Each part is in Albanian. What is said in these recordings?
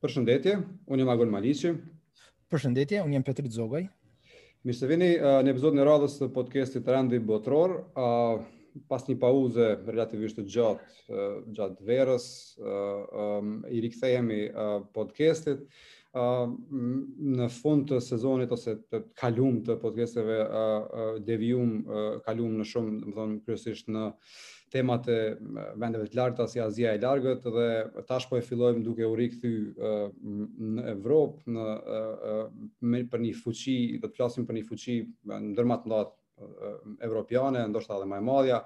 Përshëndetje, unë jam Agon Maliqi. Përshëndetje, unë jam Petrit Zogaj. Mirë se vini në episodin e radhës të podcastit Rendi Botëror. Pas një pauze relativisht të gjatë gjatë verës, i rikthehemi podcastit. Në fund të sezonit të kalum të podcasteve devium kalum në shumë, domethënë kryesisht në uh, temat e vendeve të largta si Azia e Largët dhe tash po e fillojmë duke u rikthy në Evropë në me për një fuqi, do të flasim për një fuqi ndër ma të mdhat evropiane, ndoshta edhe ma e madhja,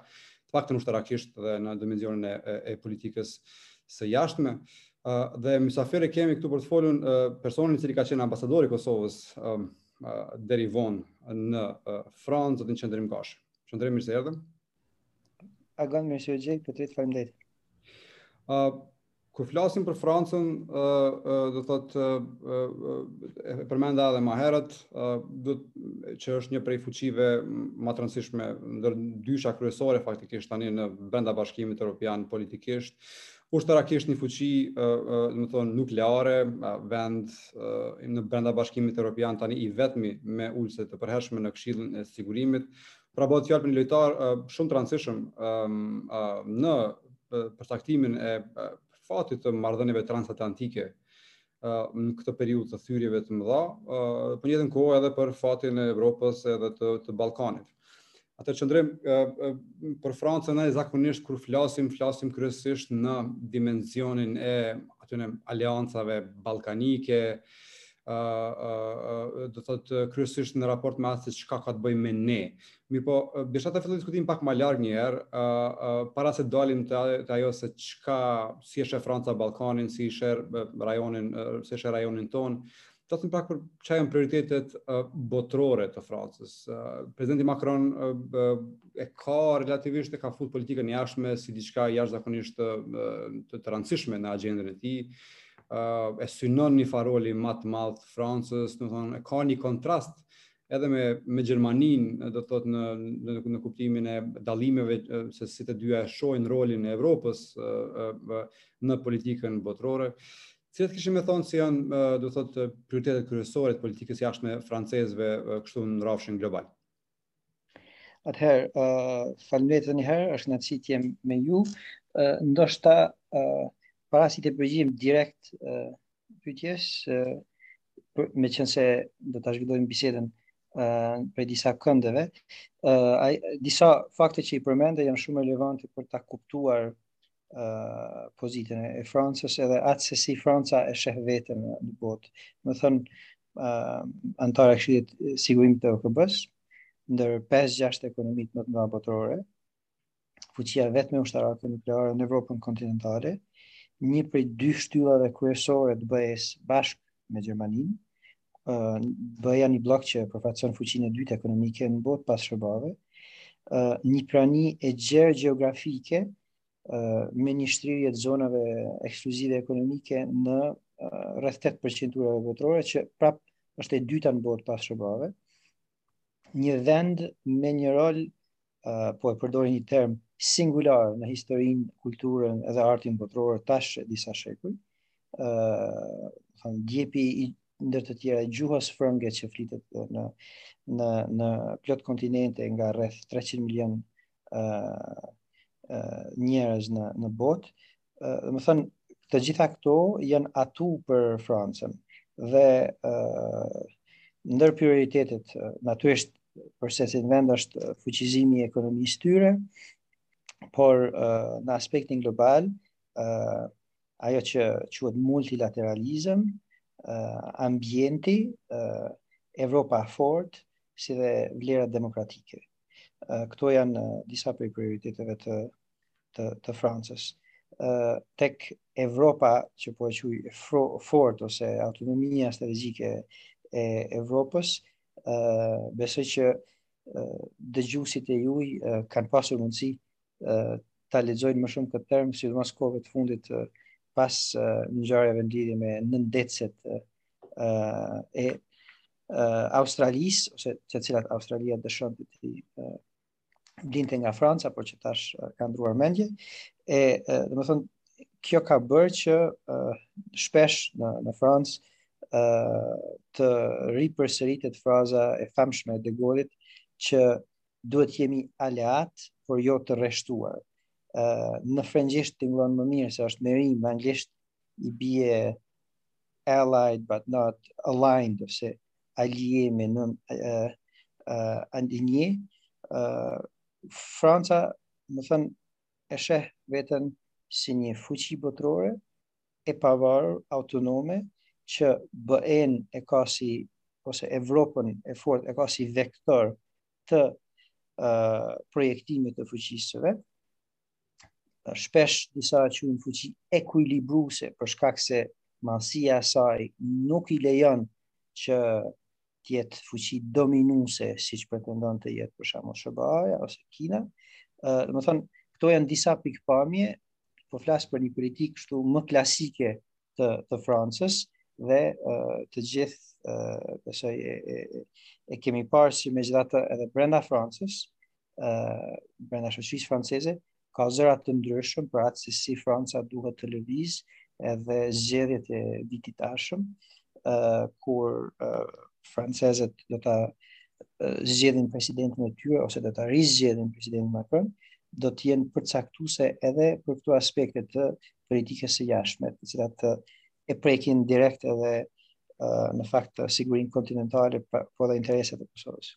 të paktën ushtarakisht dhe në dimensionin e, e, e politikës së jashtme. Uh, dhe mysafir kemi këtu për të folun uh, personin i cili ka qenë ambasadori i Kosovës uh, deri vonë në uh, Francë, zotin Qëndrim Gashi. Qëndrim, mirë se erdhe. Agon, mirë se ju gjeta, Petrit, faleminderit. Uh, kur flasim për Francën, uh, uh, do të thotë, uh, uh, e përmenda edhe ma herët, uh, do të, që është një prej fuqive ma të rëndësishme, ndër dysha kryesore faktikisht tani në brenda bashkimit Europian politikisht, ushtarakisht një fuqi, domethënë nukleare, vend në brenda Bashkimit Evropian tani i vetmi me ulëse të përhershme në Këshillin e Sigurimit. Pra bëhet fjalë për një lojtar shumë të rëndësishëm në përcaktimin e fatit të marrëdhënieve transatlantike në këtë periudhë të thyrjeve të mëdha, por në njëjtën kohë edhe për fatin e Evropës edhe të, të Balkanit. A, Qëndrim, për Francën ne zakonisht kur flasim, flasim kryesisht në dimensionin e atyne aleancave balkanike, do të thotë kryesisht në raport me atë se çka ka të bëjë me ne. Mirëpo, desha ta filloj diskutimin pak ma larg një herë, ë ë para se dalim te te ajo se çka si e sheh Franca Ballkanin, si e sheh rajonin, si e sheh rajonin tonë. Flasim pak për çka janë prioritetet botërore të Francës. Presidenti Macron e ka relativisht e ka fut politikën e jashtme si diçka jashtëzakonisht të, të, të rëndësishme në agjendën e tij e synon njëfarë roli ma të madh të Francës, domethënë ka një kontrast edhe me me Gjermaninë, do të thotë në në në kuptimin e dallimeve se si të dyja e shohin rolin e Evropës në politikën botërore. Cilat kishim me thanë se janë, do të thotë, prioritetet kryesore të politikës së jashtme franceze kështu në rrafshin global. Atëherë, uh, faleminderit edhe një herë, është kënaqësi të jem me ju. Uh, ndoshta uh, para se të përgjigjem direkt uh, pyetjes, uh, me qënë se do të zhvillojmë bisedën uh, prej disa këndeve, uh, a, disa fakte që i përmende janë shumë relevante për ta kuptuar uh, pozitën e Francës edhe atë se si Franca e sheh veten në botë. Domethënë, uh, anëtare e Këshillit të Sigurimit të OKB-s, ndër 5-6 ekonomitë më të mëdha botërore, fuqia e vetme ushtarake nukleare në Evropën kontinentale, një prej dy shtyllave kryesore të BE-s bashkë me Gjermaninë. BE-ja një blok që përfaqëson fuqinë e dytë ekonomike në botë pas SHBA-ve. Një prani e gjerë gjeografike me një shtrirje të zonave ekskluzive ekonomike në rreth 8% t'ujërave botërore që prap është e dyta në botë pas SHBA-ve. një vend me një rol uh, po e përdori një term singular në historinë, kulturën dhe artin botëror tash disa shekuj. ë uh, domethënë djepi i ndër të tjera gjuhës frënge që flitet në në në plot kontinente nga rreth 300 milion ë uh, uh, njerëz në në botë domethënë të gjitha këto janë atu për Francën dhe uh, ndër prioritetet natyrisht për secilin vend është fuqizimi i ekonomisë tyre, por uh, në aspektin global uh, ajo që quhet multilateralizëm, uh, ambienti, uh, Evropa e fortë, si dhe vlerat demokratike. Uh, këto janë uh, disa prej prioriteteve të të, të Francës. Uh, tek Evropa që po e quaj e fortë ose autonomia strategjike e Evropës, uh, besoj që uh, dëgjusit e juj uh, kanë pasur mundësi uh, ta lexojnë më shumë këtë term, sidomos kohëve të fundit uh, pas uh, ngjarjeve në lidhje me nëndetëset uh, e uh, Australisë, ose të cilat Australia dëshironte t'i uh, blinte nga Franca, por që tash ka ndruar mendje, e, e domethënë, kjo ka bërë që e, shpesh në, në Francë e, të ripërsëritet fraza e famshme e De Golit që duhet të jemi aleatë, por jo të rreshtuar. E, në frëngjisht tingëllon më mirë, se është me rimë, në anglisht i bie allied but not aligned, ose alliés mais non uh, uh, alignés, uh, Franca, domethënë, e sheh veten si një fuqi botërore e pavarur autonome që BE-n e ka si ose Evropën e fortë e ka si vektor të uh, projektimit të fuqisë së vet shpesh dhe si një fuqi ekuilibruese për shkak se madhësia saj nuk i lejon që të jetë fuqi dominuese siç pretendon të jetë për shembull SHBA-ja ose Kina. Domethënë, këto janë disa pikëpamje, po flas për një politikë kështu më klasike të, të Francës dhe të gjithë e, e, e, e kemi parë se megjithatë edhe brenda Francës, brenda shoqërisë franceze, ka zëra të ndryshëm për atë se si Franca duhet të lëvizë edhe zgjedhjet e vitit të ardhshëm, uh, kur uh, francezët do ta uh, zgjedhin presidentin e tyre ose do ta rizgjedhin presidentin Macron, do të jenë përcaktuese edhe për këto aspekte të politikës së jashtme, të cilat uh, e prekin direkt edhe uh, në fakt sigurinë kontinentale, pra, po dhe interesat e Kosovës.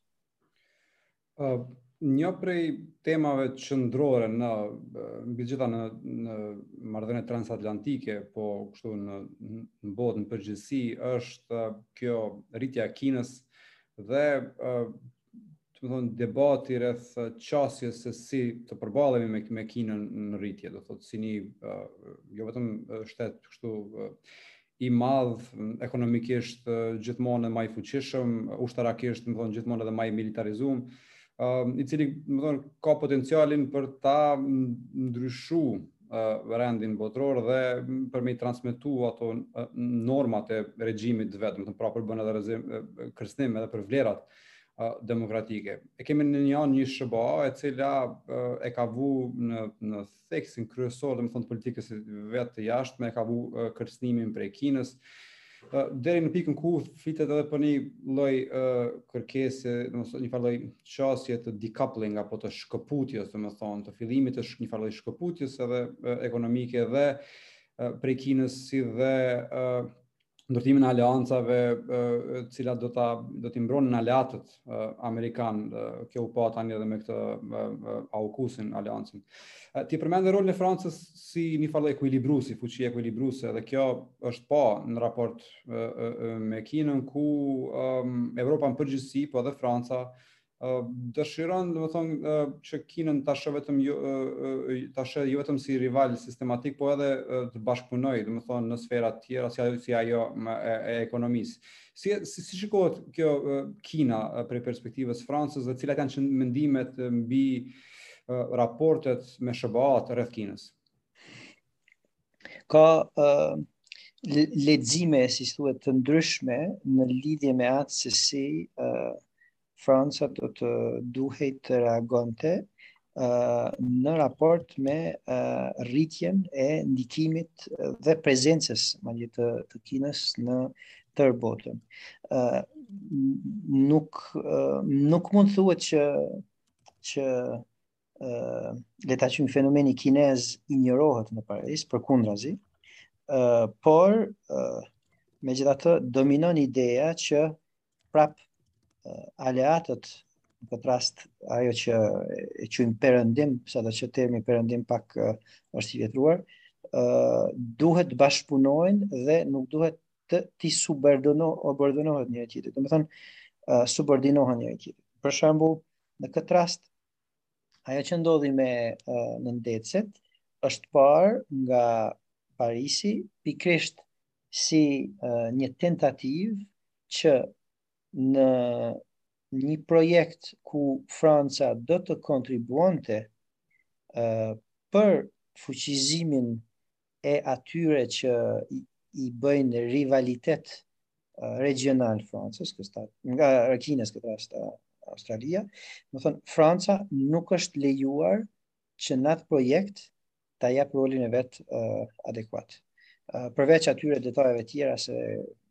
Uh, një prej temave qendrore në mbi të gjitha në në marrëdhëniet transatlantike, po kështu në në botë në përgjithësi është kjo rritja e Kinës dhe uh, domethënë, debati rreth qasjes se si të përballemi me, me Kinën në rritje, do thotë, si një, uh, jo vetëm shtet kështu uh, i madh ekonomikisht gjithmonë edhe më i fuqishëm, ushtarakisht domethënë gjithmonë edhe më i militarizuar, i cili domethënë ka potencialin për ta ndryshu rendin botëror dhe për me i transmetu ato normat e regjimit të vet, domethënë pra përbën edhe rrezik, kërcënim edhe për vlerat demokratike. E kemi në një anë një SHBA e cila e ka vu në, në theksin kryesor, domethënë të politikës vet të jashtme, e ka vu kërcënimin prej Kinës, deri në pikën ku flitet edhe për një lloj kërkese, domethënë një farë lloj qasje të decoupling apo të shkëputjes, domethënë të fillimit të një farë lloj shkëputjes edhe ekonomike dhe prej Kinës si dhe ndërtimin e aleancave, të cilat do ta, do t'i mbronin aleatët amerikanë, kjo u pa tani edhe me këtë AUKUS-in, aleancën. Ti përmende rolin e Francës si një farë lloj ekuilibruesi, fuqi ekuilibruese dhe kjo është pa në raport me Kinën ku Evropa në përgjithësi, po edhe Franca dëshiron domethënë që Kinën ta shohë vetëm, ta shohë jo vetëm si rival sistematik, por edhe të bashkëpunojë, domethënë në sfera të tjera si ajo si ajo e, e ekonomisë. Si si, si shikohet kjo Kina prej perspektivës Francës dhe cilat janë mendimet mbi raportet me SHBA-të rreth Kinës? ka uh, lexime, si thuhet, të ndryshme në lidhje me atë se si uh, Franca do të duhej të reagonte uh, në raport me uh, rritjen e ndikimit dhe prezencës madje të, të Kinës në tërë botën. Uh, nuk uh, nuk mund thuhet që që le ta qujmë fenomeni kinez injorohet në Paris, përkundrazi, uh, por uh, megjithatë dominon ideja që prap uh, aleatët, në këtë rast ajo që e qujmë perëndim, sado që termi perëndim pak uh, është i vjetruar, uh, duhet të bashkëpunojnë dhe nuk duhet t'i subordonohen njëri-tjetrit. Domethënë uh, subordinohen njëri-tjetrit. Për shembull, në këtë rast Ajo që ndodhi me uh, nëndetëset është parë nga Parisi pikrisht si uh, një tentativë që në një projekt ku Franca do të kontribuonte uh, për fuqizimin e atyre që i, i bëjnë rivalitet regional Francës, kësaj Kinës, këtë rast Australia, domethënë, Franca nuk është lejuar që në atë projekt ta japë rolin e vet uh, adekuat. Uh, përveç atyre detajeve tjera se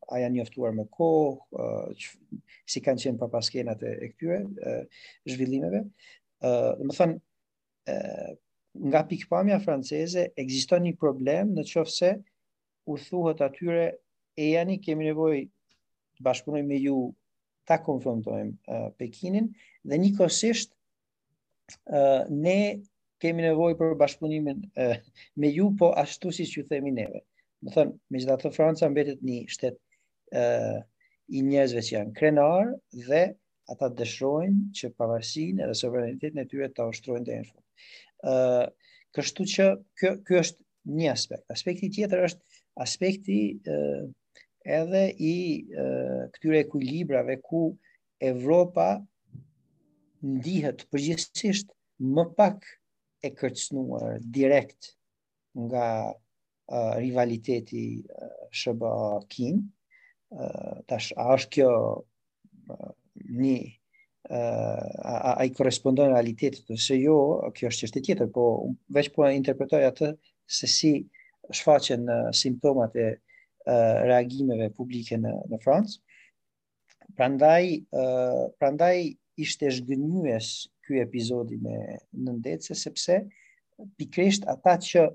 a janë njoftuar me kohë, uh, si kanë qenë prapaskenat e, e këtyre uh, zhvillimeve, uh, domethënë, nga pikëpamja franceze ekziston një problem në qoftë se u thuhet atyre ejani kemi nevojë të bashkëpunojmë me ju ta konfrontojmë uh, Pekinin dhe njëkohësisht uh, ne kemi nevojë për bashkëpunimin uh, me ju po ashtu siç ju themi neve. Domethënë, megjithatë Franca mbetet një shtet uh, i njerëzve që janë krenarë dhe Ata dëshrojnë që pavarësinë dhe sovranitetin e tyre ta ushtrojnë deri në fund. Ë, kështu që kjo ky është një aspekt. Aspekti tjetër është aspekti ë edhe i ë këtyre ekuilibrave ku Evropa ndihet përgjithsisht më pak e kërcënuar direkt nga uh, rivaliteti uh, SHBA Kinë. Uh, tash a është kjo uh, një uh, a, i korrespondon realitetit ose jo, kjo është çështje tjetër, po veç po interpretoj ato se si shfaqen uh, simptomat e uh, reagimeve publike në në Francë. Prandaj uh, prandaj ishte zhgënjyes ky epizodi me nëndetëse, sepse pikrisht ata që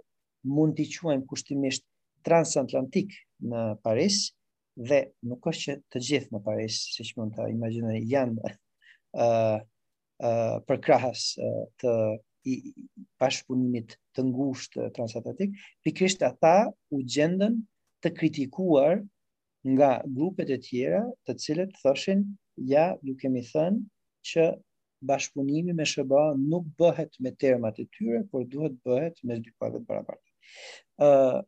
mund t'i quajmë kushtimisht transatlantik në Paris dhe nuk është që të gjithë në Paris, siç mund ta imagjinoni, janë ë uh, uh, përkrahës uh, të bashkëpunimit të ngushtë transatlantik, pikërisht ata u gjendën të kritikuar nga grupet e tjera, të cilët thoshin, ja, ju kemi thënë që bashkëpunimi me SHBA nuk bëhet me termat e tyre, por duhet bëhet me dy palët të barabarta. Ë uh,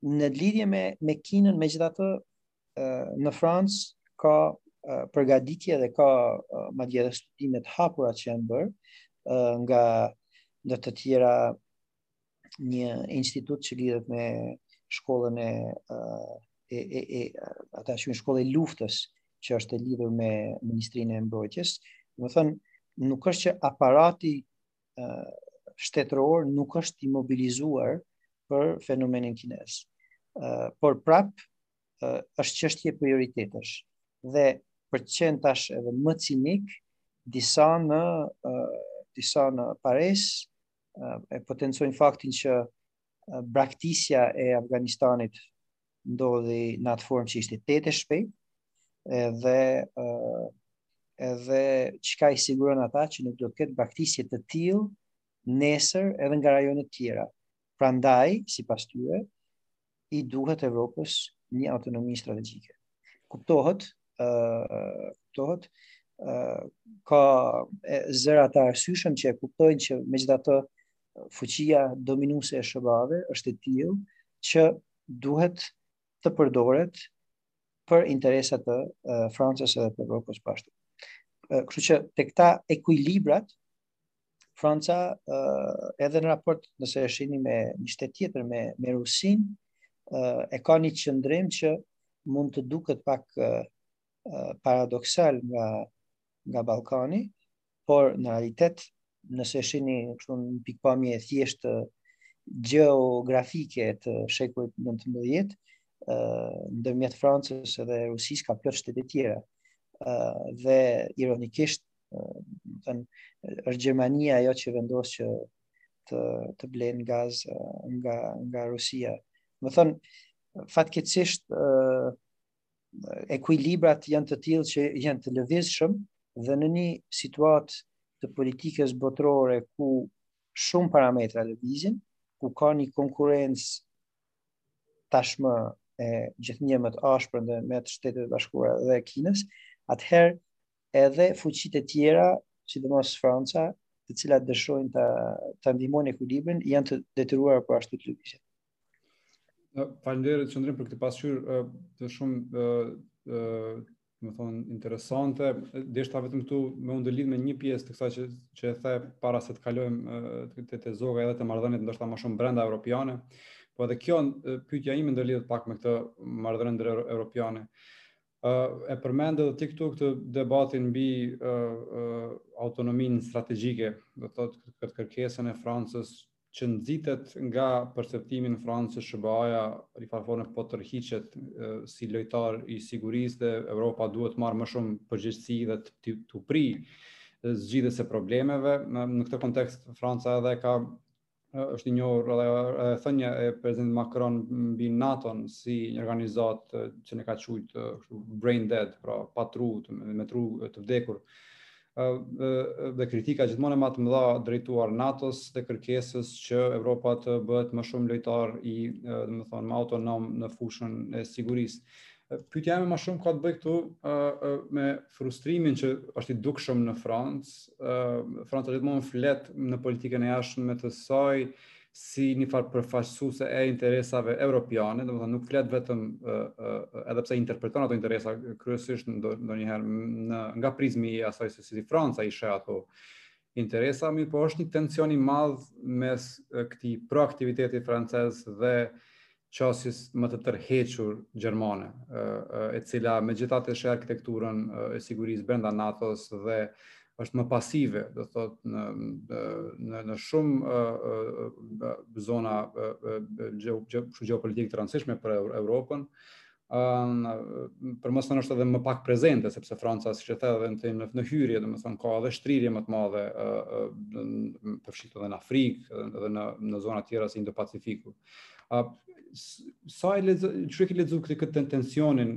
në lidhje me me Kinën, megjithatë uh, në Francë ka uh, përgatitje dhe ka uh, madje edhe studime të hapura që janë bërë uh, nga ndër të tjera një institut që lidhet me shkollën e e e, e ata e quajnë shkolla e luftës që është e lidhur me Ministrinë e Mbrojtjes. Domethënë, nuk është që aparati ë shtetëror nuk është i mobilizuar për fenomenin kinez. ë por prap ë është çështje prioritetesh dhe për të qenë tash edhe më cinik disa në ë disa në Paris e potencojnë faktin që braktisja e Afganistanit ndodhi në atë formë që ishte tejet e shpejtë dhe edhe çka i siguron ata që nuk do të ketë braktisje të tillë nesër edhe nga rajonet tjera. Prandaj, sipas tyre, i duhet Evropës një autonomi strategjike. Kuptohet, ë uh, kuptohet, ë uh, ka zëra të arsyeshëm që e kuptojnë që megjithatë fuqia dominuese e SHBA-ve është e tillë që duhet të përdoret për interesa të uh, Francës edhe të Evropës bashkë. Uh, kështu që te këta ekuilibrat Franca edhe në raport nëse e shihni me një shtet tjetër me me Rusinë, e ka një qëndrim që mund të duket pak paradoksal nga nga Ballkani, por në realitet nëse shihni kështu në pikëpamje thjesht gjeografike të shekullit 19, ë ndërmjet Francës dhe Rusisë ka plot shtete tjera. ë dhe ironikisht thënë, është Gjermania ajo që vendos që të të blen gaz nga nga Rusia. Domethënë, fatkeqësisht ekuilibrat janë të tillë që janë të lëvizshëm dhe në një situatë të politikës botërore ku shumë parametra lëvizin, ku ka një konkurrencë tashmë e gjithnjë më të ashpër ndërmjet Shteteve të Bashkuara dhe Kinës, atëherë edhe fuqitë e tjera, sidomos Franca, të cilat dëshirojnë ta ndihmojnë ekuilibrin, janë të detyruara po ashtu të lëvizin. Faleminderit Qëndrim për këtë pasqyrë shumë domethënë interesante. Deshta vetëm këtu me u ndërlidh me një pjesë të kësaj që the, që e the para se të kalojmë te te, te Zoga edhe te marrëdhëniet ndoshta ma shumë brenda europiane. Po edhe kjo pyetja ime ndërlidhet pak me këtë marrëdhënie ndëreuropiane. e përmende dhe ti këtu këtë debatin mbi autonominë strategjike, domethënë këtë kërkesën e Francës që nxitet nga perceptimi në Francë se SHBA-ja nifar forme po tërhiqet si lojtar i sigurisë dhe Europa duhet të marrë më shumë përgjegjësi dhe të t'u prijë zgjidhjes së problemeve. Në, në këtë kontekst Franca edhe ka është i njohur edhe edhe thënia e presidentit Macron mbi NATO-n si një organizatë që e ka quajt si brain dead, pra pa tru, me tru të vdekur. Dhe kritika gjithmonë e ma të mëdha drejtuar NATO-s dhe kërkesës që Evropa të bëhet më shumë lojtar i, domethënë, më autonom në fushën e sigurisë. Pyetja ime ma shumë ka të bëjë këtu me frustrimin që është i dukshëm në Francë. Uh, Franca gjithmonë flet në politikën e jashtme të saj si një farë përfaqësuese e interesave europiane, domethënë nuk flet vetëm edhe pse interpreton ato interesa kryesisht ndonjëherë në nga prizmi i asaj se si Franca i sheh ato interesa, mirëpo është një tension i madh mes këtij proaktiviteti francez dhe qasjes më të tërhequr gjermane, e cila megjithatë e sheh arkitekturën e sigurisë brenda NATO-s dhe është më pasive, do thotë në në në shumë zona gjeopolitike të rëndësishme për Evropën, për mos thënë është edhe më pak prezente, sepse Franca, siç e the edhe në, në, në hyrje, domethënë, ka edhe shtrirje më të madhe, përfshirë edhe në Afrikë, edhe në, në zona tjera si Indo-Pacifiku. A, si e lexon, qysh e ki lexu këtë këtë tensionin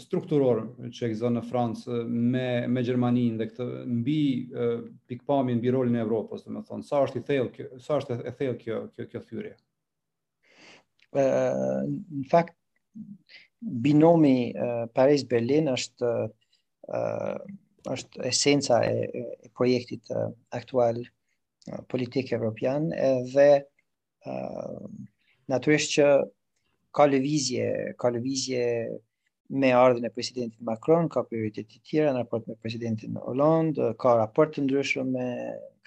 strukturor që ekziston në Francë me, me Gjermaninë dhe këtë mbi pikëpamjen, mbi rolin e Evropës, domethënë, sa është i thellë kjo, sa është e thellë kjo, kjo, kjo thyrje? në fakt binomi uh, Paris Berlin është uh, është esenca e, e projektit uh, aktual uh, politik evropian edhe uh, natyrisht që ka lëvizje, ka lëvizje me ardhjen e presidentit Macron ka prioritete të tjera në raport me presidentin Hollande, ka raport të ndryshëm me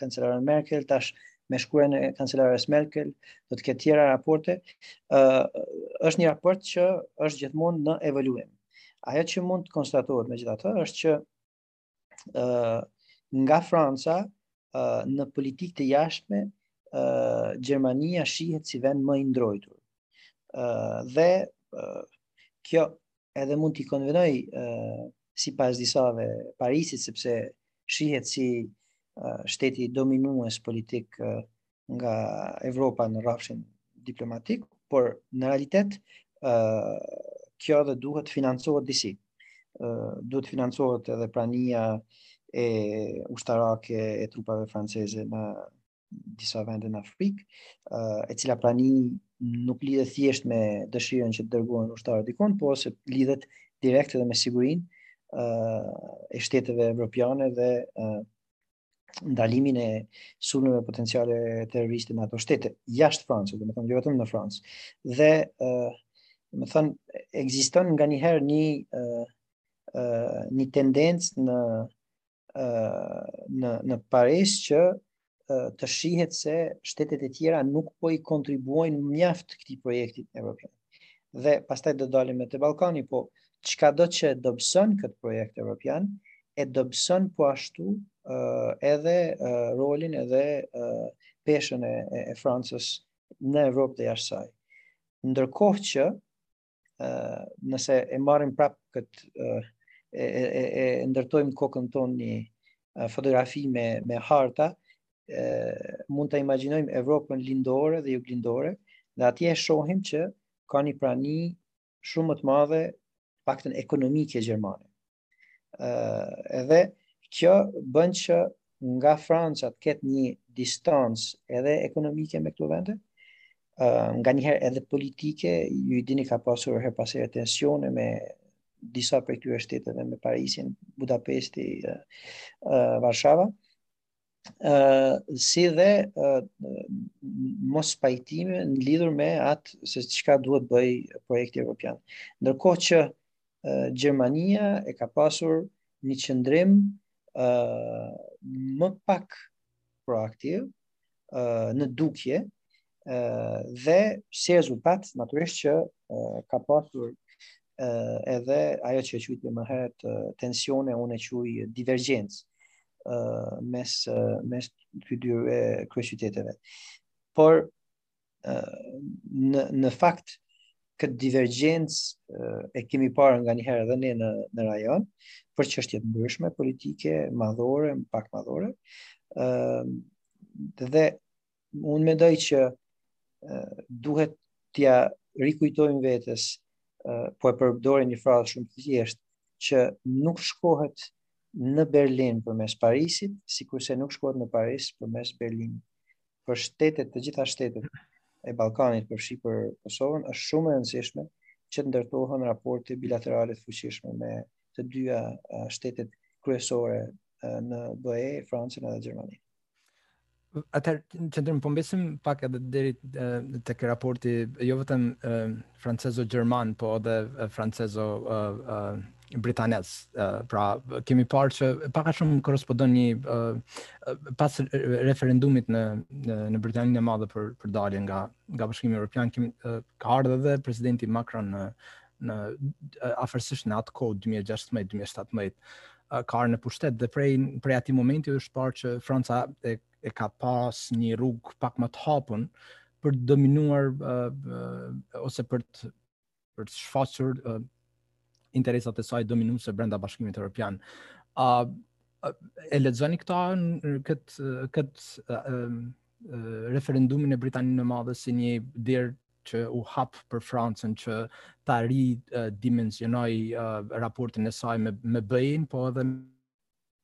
kancelaren Merkel, tash me shkuarjen e kancelares Merkel, do të ketë tjera raporte, uh, është një raport që është gjithmonë në evoluim. Ajo që mund të konstatohet megjithatë është që nga Franca në politikë të jashtme Gjermania shihet si vend më i ndrojtur. Dhe kjo edhe mund t'i konvenojë sipas disave Parisit, sepse shihet si shteti dominues politik nga Evropa në rrafshin diplomatik, por në realitet ë kjo edhe duhet të financohet disi. ë duhet të financohet edhe prania e ushtarake e trupave franceze në disa vende në Afrikë, e cila prani nuk lidhet thjesht me dëshirën që të dërgohen ushtarë diku, po se lidhet direkt edhe me sigurinë e shteteve evropiane dhe ndalimin e sulmeve potenciale terroriste në ato shtete, jashtë Francës, domethënë, jo vetëm në Francë. Dhe, domethënë, ekziston nganjëherë një, një tendencë në, në, në Paris që të shihet se shtetet e tjera nuk po i kontribuojnë mjaft këtij projektit evropian. Dhe pastaj do dalim me te Ballkani, po çkado që e dobëson këtë projekt evropian, e dobëson po ashtu uh, edhe uh, rolin edhe uh, peshën e, e, e Francës në Evropë dhe jashtë saj. Ndërkohë që uh, nëse e marrim prapë këtë uh, e, e, e, e ndërtojmë në kokën tonë një fotografi me, me harta, e, mund ta imagjinojmë Evropën lindore dhe juglindore, dhe atje e shohim që ka një prani shumë më të madhe paktën ekonomike gjermane. Ë edhe kjo bën që nga Franca të ketë një distancë edhe ekonomike me këto vende, ë nganjëherë edhe politike, ju e dini ka pasur herë pas here tensione me disa prej këtyre shteteve me Parisin, Budapesti, ë Varshava. si dhe mospajtime në lidhur me atë se çka duhet të bëjë projekti evropian. Ndërkohë që Gjermania e ka pasur një qëndrim më pak proaktiv në dukje, dhe si rezultat natyrisht që ka pasur edhe ajo që e quajtët më herët tensione unë e quaj divergjencë mes mes dy dy kryeqyteteve. Por në në fakt këtë divergjencë e kemi parë nganjëherë edhe ne në në rajon për çështje të ndryshme politike, madhore, pak madhore. ë dhe Unë mendoj që duhet t'ja rikujtojmë vetes, po e përdori një frazë shumë të thjeshtë, që nuk shkohet në Berlin përmes Parisit, sikurse nuk shkohet në Paris përmes Berlinit. Për shtetet, të gjitha shtetet e Ballkanit përfshi për Kosovën, është shumë e rëndësishme që të ndërtohen raporte bilaterale të fuqishme me të dyja shtetet kryesore në BE, Francën edhe Gjermaninë. Atëherë, qëndrojmë, po mbesim po pak edhe deri tek raporti, jo vetëm francezo-gjerman, po edhe francezo-britanez. Pra, kemi parë që pak a shumë korrespondon një pas referendumit në në Britaninë e Madhe për për daljen nga nga Bashkimi Evropian, kemi ka ardhur edhe presidenti Macron në në afërsisht në atë kohë 2016-2017 ka ardhur në pushtet dhe prej prej atij momenti është parë që Franca e, e ka pas një rrugë pak më të hapun për të dominuar uh, uh, ose për të për të shfaqur uh, interesat e saj dominuese brenda Bashkimit Evropian. A uh, e lexoni këta kët kët uh, uh, referendumin e Britanisë së Madhe si një derë që u hap për Francën që ta ridimensionojë raportin e saj me me BE-në, po edhe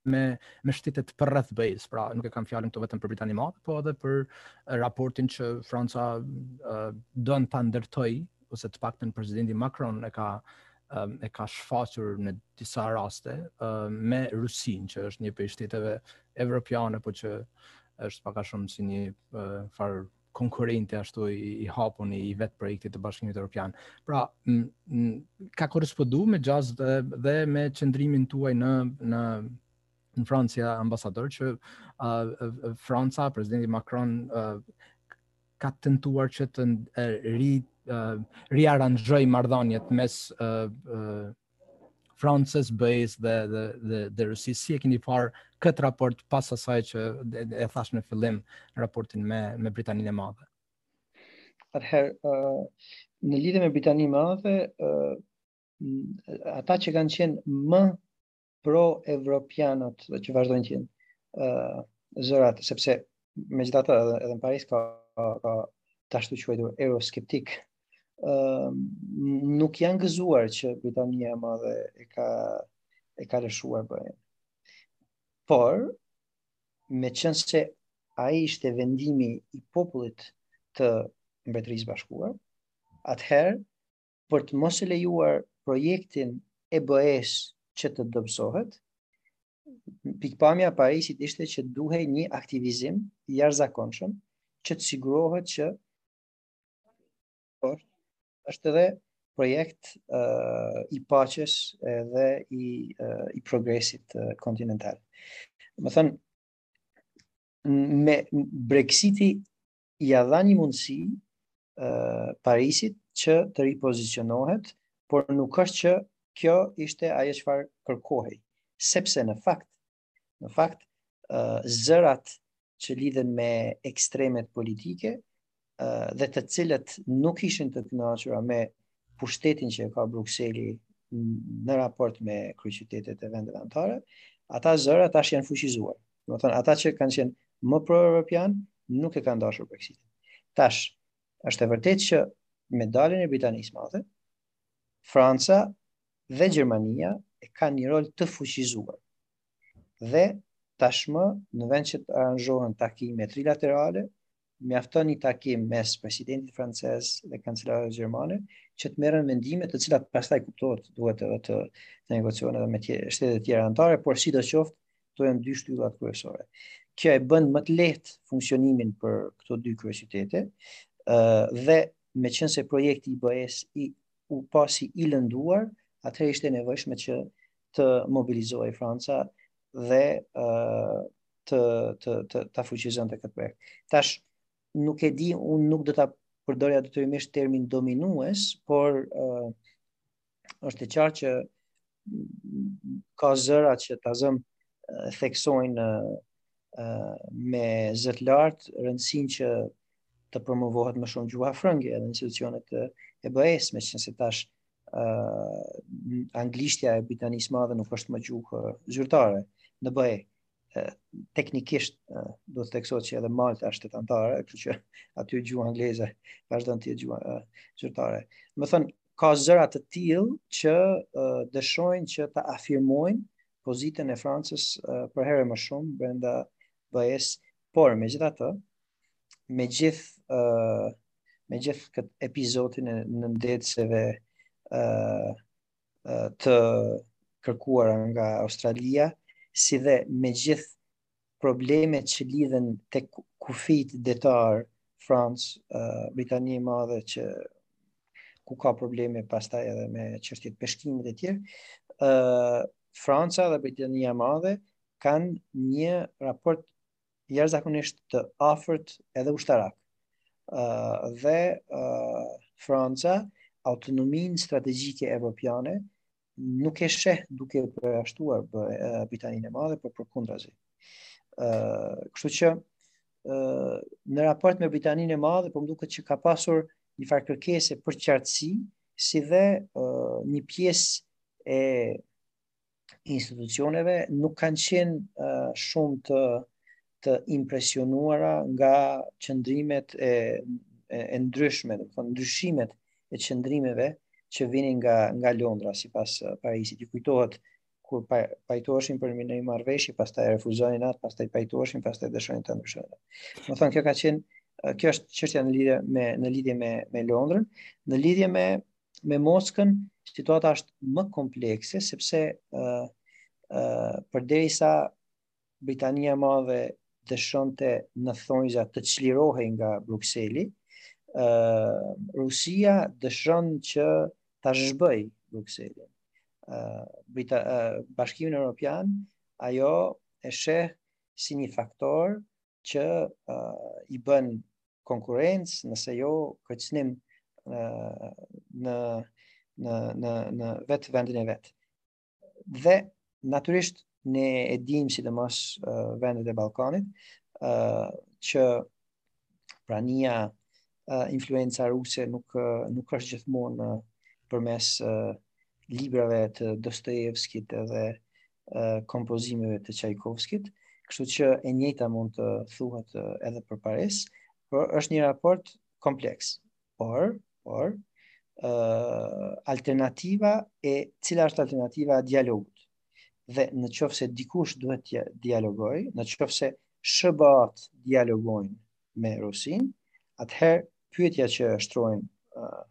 me me shtetet përreth BE-së, pra nuk e kam fjalën këtu vetëm për Britaninë e Madhe, po edhe për raportin që Franca don ta ndërtojë ose të paktën presidenti Macron e ka e ka shfaqur në disa raste me Rusinë, që është një prej shteteve evropiane, por që është pak a shumë si një farë konkurente ashtu i, i hapun i vetë projektit të Bashkimit Evropian. Pra, m, m, ka korresponduar me gjasë dhe, dhe me qëndrimin tuaj në në në Francë ambasador që uh, Franca presidenti Macron uh, ka tentuar që të uh, ri uh, riaranzhojë marrëdhëniet mes uh, uh, Francës, BE-së dhe dhe dhe dhe Rusisë si e keni parë këtë raport pas asaj që e, e thashë në fillim raportin me me Britaninë e Madhe. Atëherë ë uh, në lidhje me Britaninë e Madhe ë uh, ata që kanë qenë më proevropianët dhe që vazhdojnë të jenë ë uh, zërat sepse megjithatë edhe, edhe në Paris ka ka, ka të ashtuquajtur euroskeptikë nuk janë gëzuar që Britania e Madhe e ka e ka lëshuar BE-në. Por meqenëse ai ishte vendimi i popullit të Mbretërisë së Bashkuar, atëherë për të mos e lejuar projektin e BE-së që të dobësohet, pikëpamja e Parisit ishte që duhej një aktivizim i jashtëzakonshëm që të sigurohet që Por, është edhe projekt uh, i paqes edhe i, uh, i progresit uh, kontinental. Domethënë, me Brexiti ia dha një mundësi uh, Parisit që të ripozicionohet, por nuk është që kjo ishte ajo çfarë kërkohej. Sepse në fakt, Në fakt, zërat që lidhen me ekstremet politike dhe të cilat nuk ishin të kënaqura me pushtetin që e ka Brukseli në raport me kryeqytetet e vendeve anëtare, ata zëra tash janë fuqizuar. Domethënë ata që kanë qenë më pro-europian nuk e kanë dashur Brexit. Tash është e vërtetë që me daljen e Britanisë së Madhe, Franca dhe Gjermania e kanë një rol të fuqizuar. Dhe tashmë në vend që të aranzhohen takime trilaterale, mjafton një takim mes presidentit francez dhe kancelares gjermane që të merren vendime të cilat pastaj kuptohet duhet edhe të, të negociohen edhe me tjere, shtetet e tjera anëtare, por sidoqoftë këto janë dy shtyllat kryesore. Kjo e bën më të lehtë funksionimin për këto dy kryeqytete, ë dhe meqenëse projekti i BE-së i u pa si i lënduar, atëherë ishte e nevojshme që të mobilizohej Franca dhe uh, të të të ta fuqizonte këtë projekt. Tash nuk e di, unë nuk do ta përdorja detyrimisht termin dominues, por uh, është e qartë që ka zëra që ta zëmë theksojnë uh, me zë të lartë rëndësinë që të promovohet më shumë gjuha frënge edhe në institucionet e, e BE-së, meqenëse tash uh, anglishtja e Britanisë së Madhe nuk është më gjuhë zyrtare në BE. Uh, teknikisht uh, duhet të theksohet që edhe Malta është shtet anëtar, kështu që aty gjuha angleze vazhdon të jetë gjuha uh, zyrtare. Domethënë ka zëra të tillë që uh, dëshirojnë që ta afirmojnë pozitën e Francës përherë më shumë brenda BE-së, por megjithatë, me gjithë uh, me gjithë këtë episodin e nëndetëseve uh, uh, të kërkuara nga Australia, si dhe me gjithë problemet që lidhen te kufijtë detarë, Francë, uh, Britania e Madhe që ku ka probleme pastaj edhe me çështjet e peshkimit e tjerë, uh, Franca dhe Britania e Madhe kanë një raport jashtëzakonisht të afërt edhe ushtarak. ë uh, dhe ë uh, Franca autonominë strategjike evropiane nuk e sheh duke e përjashtuar Britaninë e Madhe, por përkundrazi. ë Kështu që ë në raport me Britaninë e Madhe, po më duket që ka pasur një farë kërkese për qartësi, si dhe ë një pjesë e institucioneve nuk kanë qenë ë shumë të të impresionuara nga qëndrimet e e ndryshme, domethënë ndryshimet e qëndrimeve që vinin nga nga Londra sipas eh, Parisit. Ju kujtohet kur pa, pajtoheshin për një marrëveshje, pastaj refuzonin atë, pastaj pajtoheshin, pastaj dëshironin ta ndryshonin. Domethënë kjo ka qenë eh, kjo është çështja në lidhje me në lidhje me me Londrën, në lidhje me me Moskën, situata është më komplekse sepse ë uh, eh, ë uh, përderisa Britania e Madhe dëshironte në thonjza të çlirohej nga Brukseli, Rusia dëshiron që ta zhbëjë Brukselin. Brita, Bashkimin Europian ajo e sheh si një faktor që i bën konkurrencë, nëse jo kërcënim në në në në vetë vendin e vet. Dhe natyrisht ne e dimë sidomos uh, vendet e Ballkanit ë uh, që prania uh, influenca ruse nuk uh, nuk është gjithmonë uh, përmes uh, librave të Dostojevskit dhe uh, kompozimeve të Çajkovskit, kështu që e njëjta mund të thuhet uh, edhe për Paris, por është një raport kompleks. por, por, uh, alternativa e cila është alternativa e dialogut. Dhe në qoftë se dikush duhet të dialogojë, në qoftë se SHBA-të dialogojnë me Rusinë, atëherë pyetja që shtrojnë uh,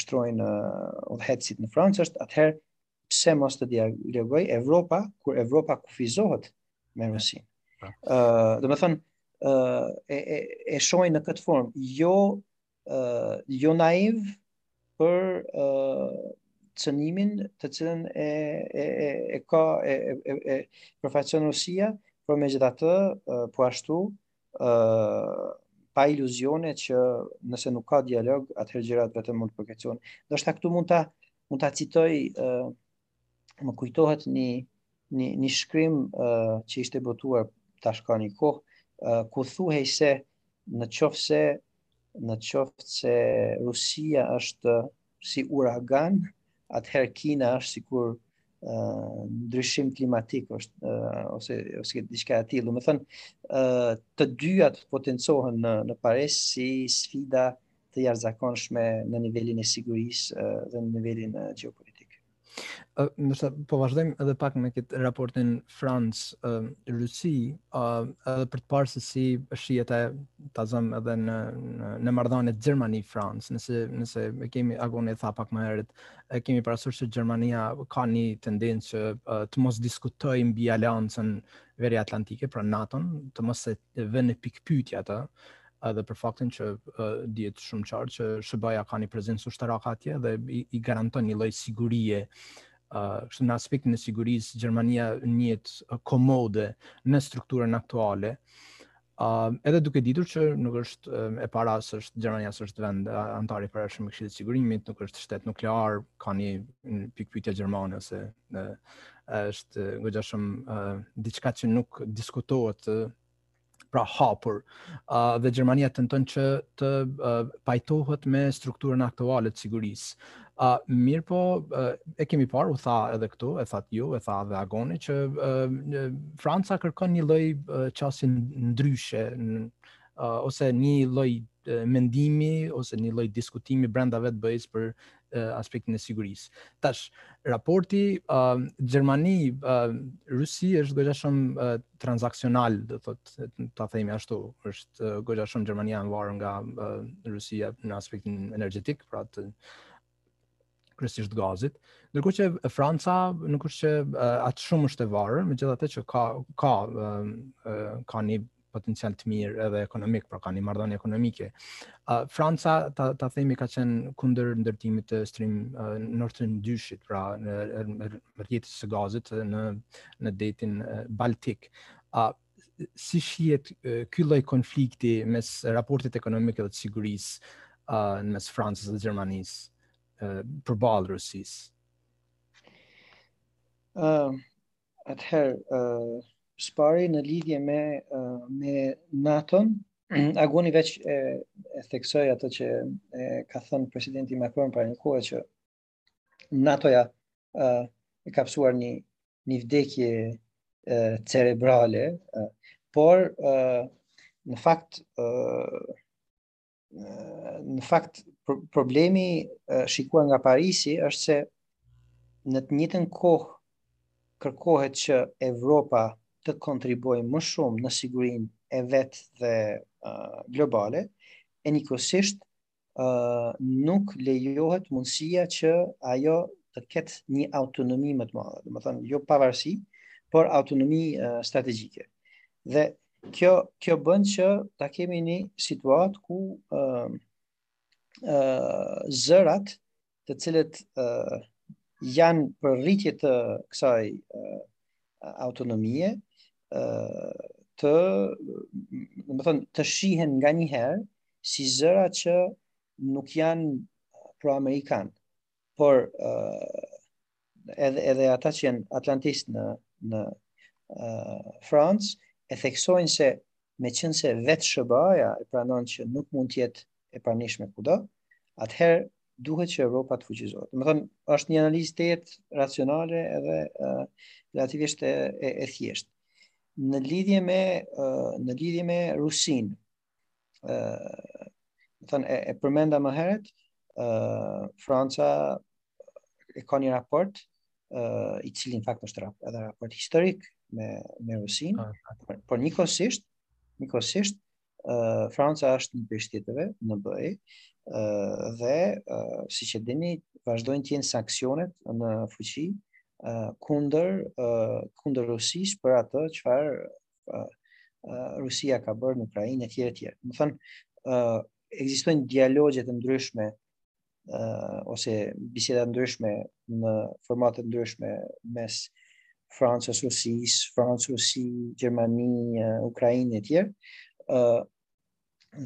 shtrojnë uh, udhëheqësit në Francë është atëherë pse mos të dialogojë Evropa kur Evropa kufizohet me Rusinë. Ëh, po. uh, domethënë uh, e e e shohin në këtë formë, jo ëh uh, jo naivë për ëh uh, cenimin të cilin e e e e ka e e e, e përfaqëson Rusia, por megjithatë uh, po ashtu ëh uh, pa iluzione që nëse nuk ka dialog, atëherë gjërat vetëm mund të përkeqësohen. Do të thotë këtu mund ta mund ta citoj ë uh, më kujtohet një një një shkrim uh, që ishte botuar tash ka një kohë uh, ku thuhej se në qoftë se në qoftë se Rusia është si uragan, atëherë Kina është sikur uh, ndryshim klimatik është uh, ose ose diçka e tillë. Domethënë uh, të dyja të potencohen në në Paris si sfida të jashtëzakonshme në nivelin e sigurisë dhe në nivelin gjeopolitik. Ë, nëse po vazhdojmë edhe pak me këtë raportin Francë Rusi, ë edhe për të parë se si shihet ai ta zëmë edhe në në, në marrëdhëniet Gjermani Francë, nëse nëse e kemi Agoni e tha pak më herët, e kemi parasysh se Gjermania ka një tendencë që të mos diskutojë mbi aleancën Veriatlantike, pra NATO-n, të mos e vënë në pikëpyetje atë edhe për faktin që dihet shumë qartë që SHBA-ja ka një prezencë ushtarake atje dhe i, i garanton një lloj sigurie kështu në aspektin e sigurisë Gjermania ndihet komode në strukturën aktuale. Uh, edhe duke ditur që nuk është uh, e para se është Gjermania se është vend uh, anëtar i përhershëm i Këshillit të Sigurimit, nuk është shtet nuklear, ka një pikëpyetje gjermane ose uh, është uh, goxha shumë uh, diçka që nuk diskutohet uh, pra hapur uh, dhe Gjermania tenton që të uh, pajtohet me strukturën aktuale të sigurisë. A uh, mirëpo uh, e kemi parë u tha edhe këtu, e thatë ju, e tha dhe Agoni që uh, Franca kërkon një lloj uh, qasje ndryshe uh, ose një lloj mendimi ose një lloj diskutimi brenda vetë BE-së për aspektin e sigurisë. Tash, raporti uh, Gjermani-Rusi uh, është goxha shumë uh, transaksional, do thotë ta themi ashtu, është uh, goxha shumë Gjermania e varur nga uh, Rusia në aspektin energjetik, pra të kryesisht gazit. Ndërkohë që Franca nuk është që uh, aq shumë është e varur, megjithatë që ka, ka, uh, uh, ka një potencial të mirë edhe ekonomik, pra kanë një marrëdhënie ekonomike. Uh, Franca ta ta themi ka qenë kundër ndërtimit të Stream uh, Nord Stream 2-shit, pra rrjetës së gazit në në detin Baltik. Uh, si shihet ky lloj konflikti mes raportit ekonomik dhe të sigurisë uh, në mes Francës dhe Gjermanisë uh, përballë Rusisë? Uh, Atëherë, uh, së pari në lidhje me uh, me NATO-n, Agoni veç e, e theksoi atë që e, ka thënë presidenti Macron para një kohe që NATO-ja uh, e ka pësuar një një vdekje uh, cerebrale, uh, por uh, në fakt uh, në fakt problemi shikuar nga Parisi është se në të njëjtën kohë kërkohet që Evropa të kontribuojë më shumë në sigurinë e vet dhe uh, globale, e njëkohësisht uh, nuk lejohet mundësia që ajo të ketë një autonomi më të madhe, domethënë jo pavarësi, por autonomi uh, strategjike. Dhe kjo kjo bën që të kemi një situatë ku ë uh, uh, zërat të cilat uh, janë për rritje të kësaj uh, autonomie uh, të domethënë të shihen nganjëherë si zëra që nuk janë pro-amerikanë. por edhe edhe ata që janë atlantistë në në Francë e theksojnë se meqenëse vetë SHBA-ja e pranon që nuk mund të jetë e pranishme kudo, atëherë duhet që Evropa të fuqizohet. Domethënë, është një analizë të jetë racionale edhe uh, relativisht e, e, e thjeshtë. Në lidhje me, uh, në lidhje me Rusinë, domethënë e, e përmenda më herët, ë Franca e ka një raport ë i cili në fakt është raport, edhe raport historik me me Rusinë, ah, ah. por, por njëkohësisht, njëkohësisht ë Franca është një prej shteteve në BE, ë dhe ë siç e dini, vazhdojnë të jenë sanksionet në fuqi ë kundër ë kundër Rusisë për atë çfarë Rusia ka bërë në Ukrainë e tjerë e tjerë. Domethënë, uh, ekzistojnë dialogje të ndryshme uh, ose biseda të ndryshme në formate të ndryshme mes Francës, Rusisë, Francë, Rusi, Gjermani, uh, Ukrainë e tjerë. Uh,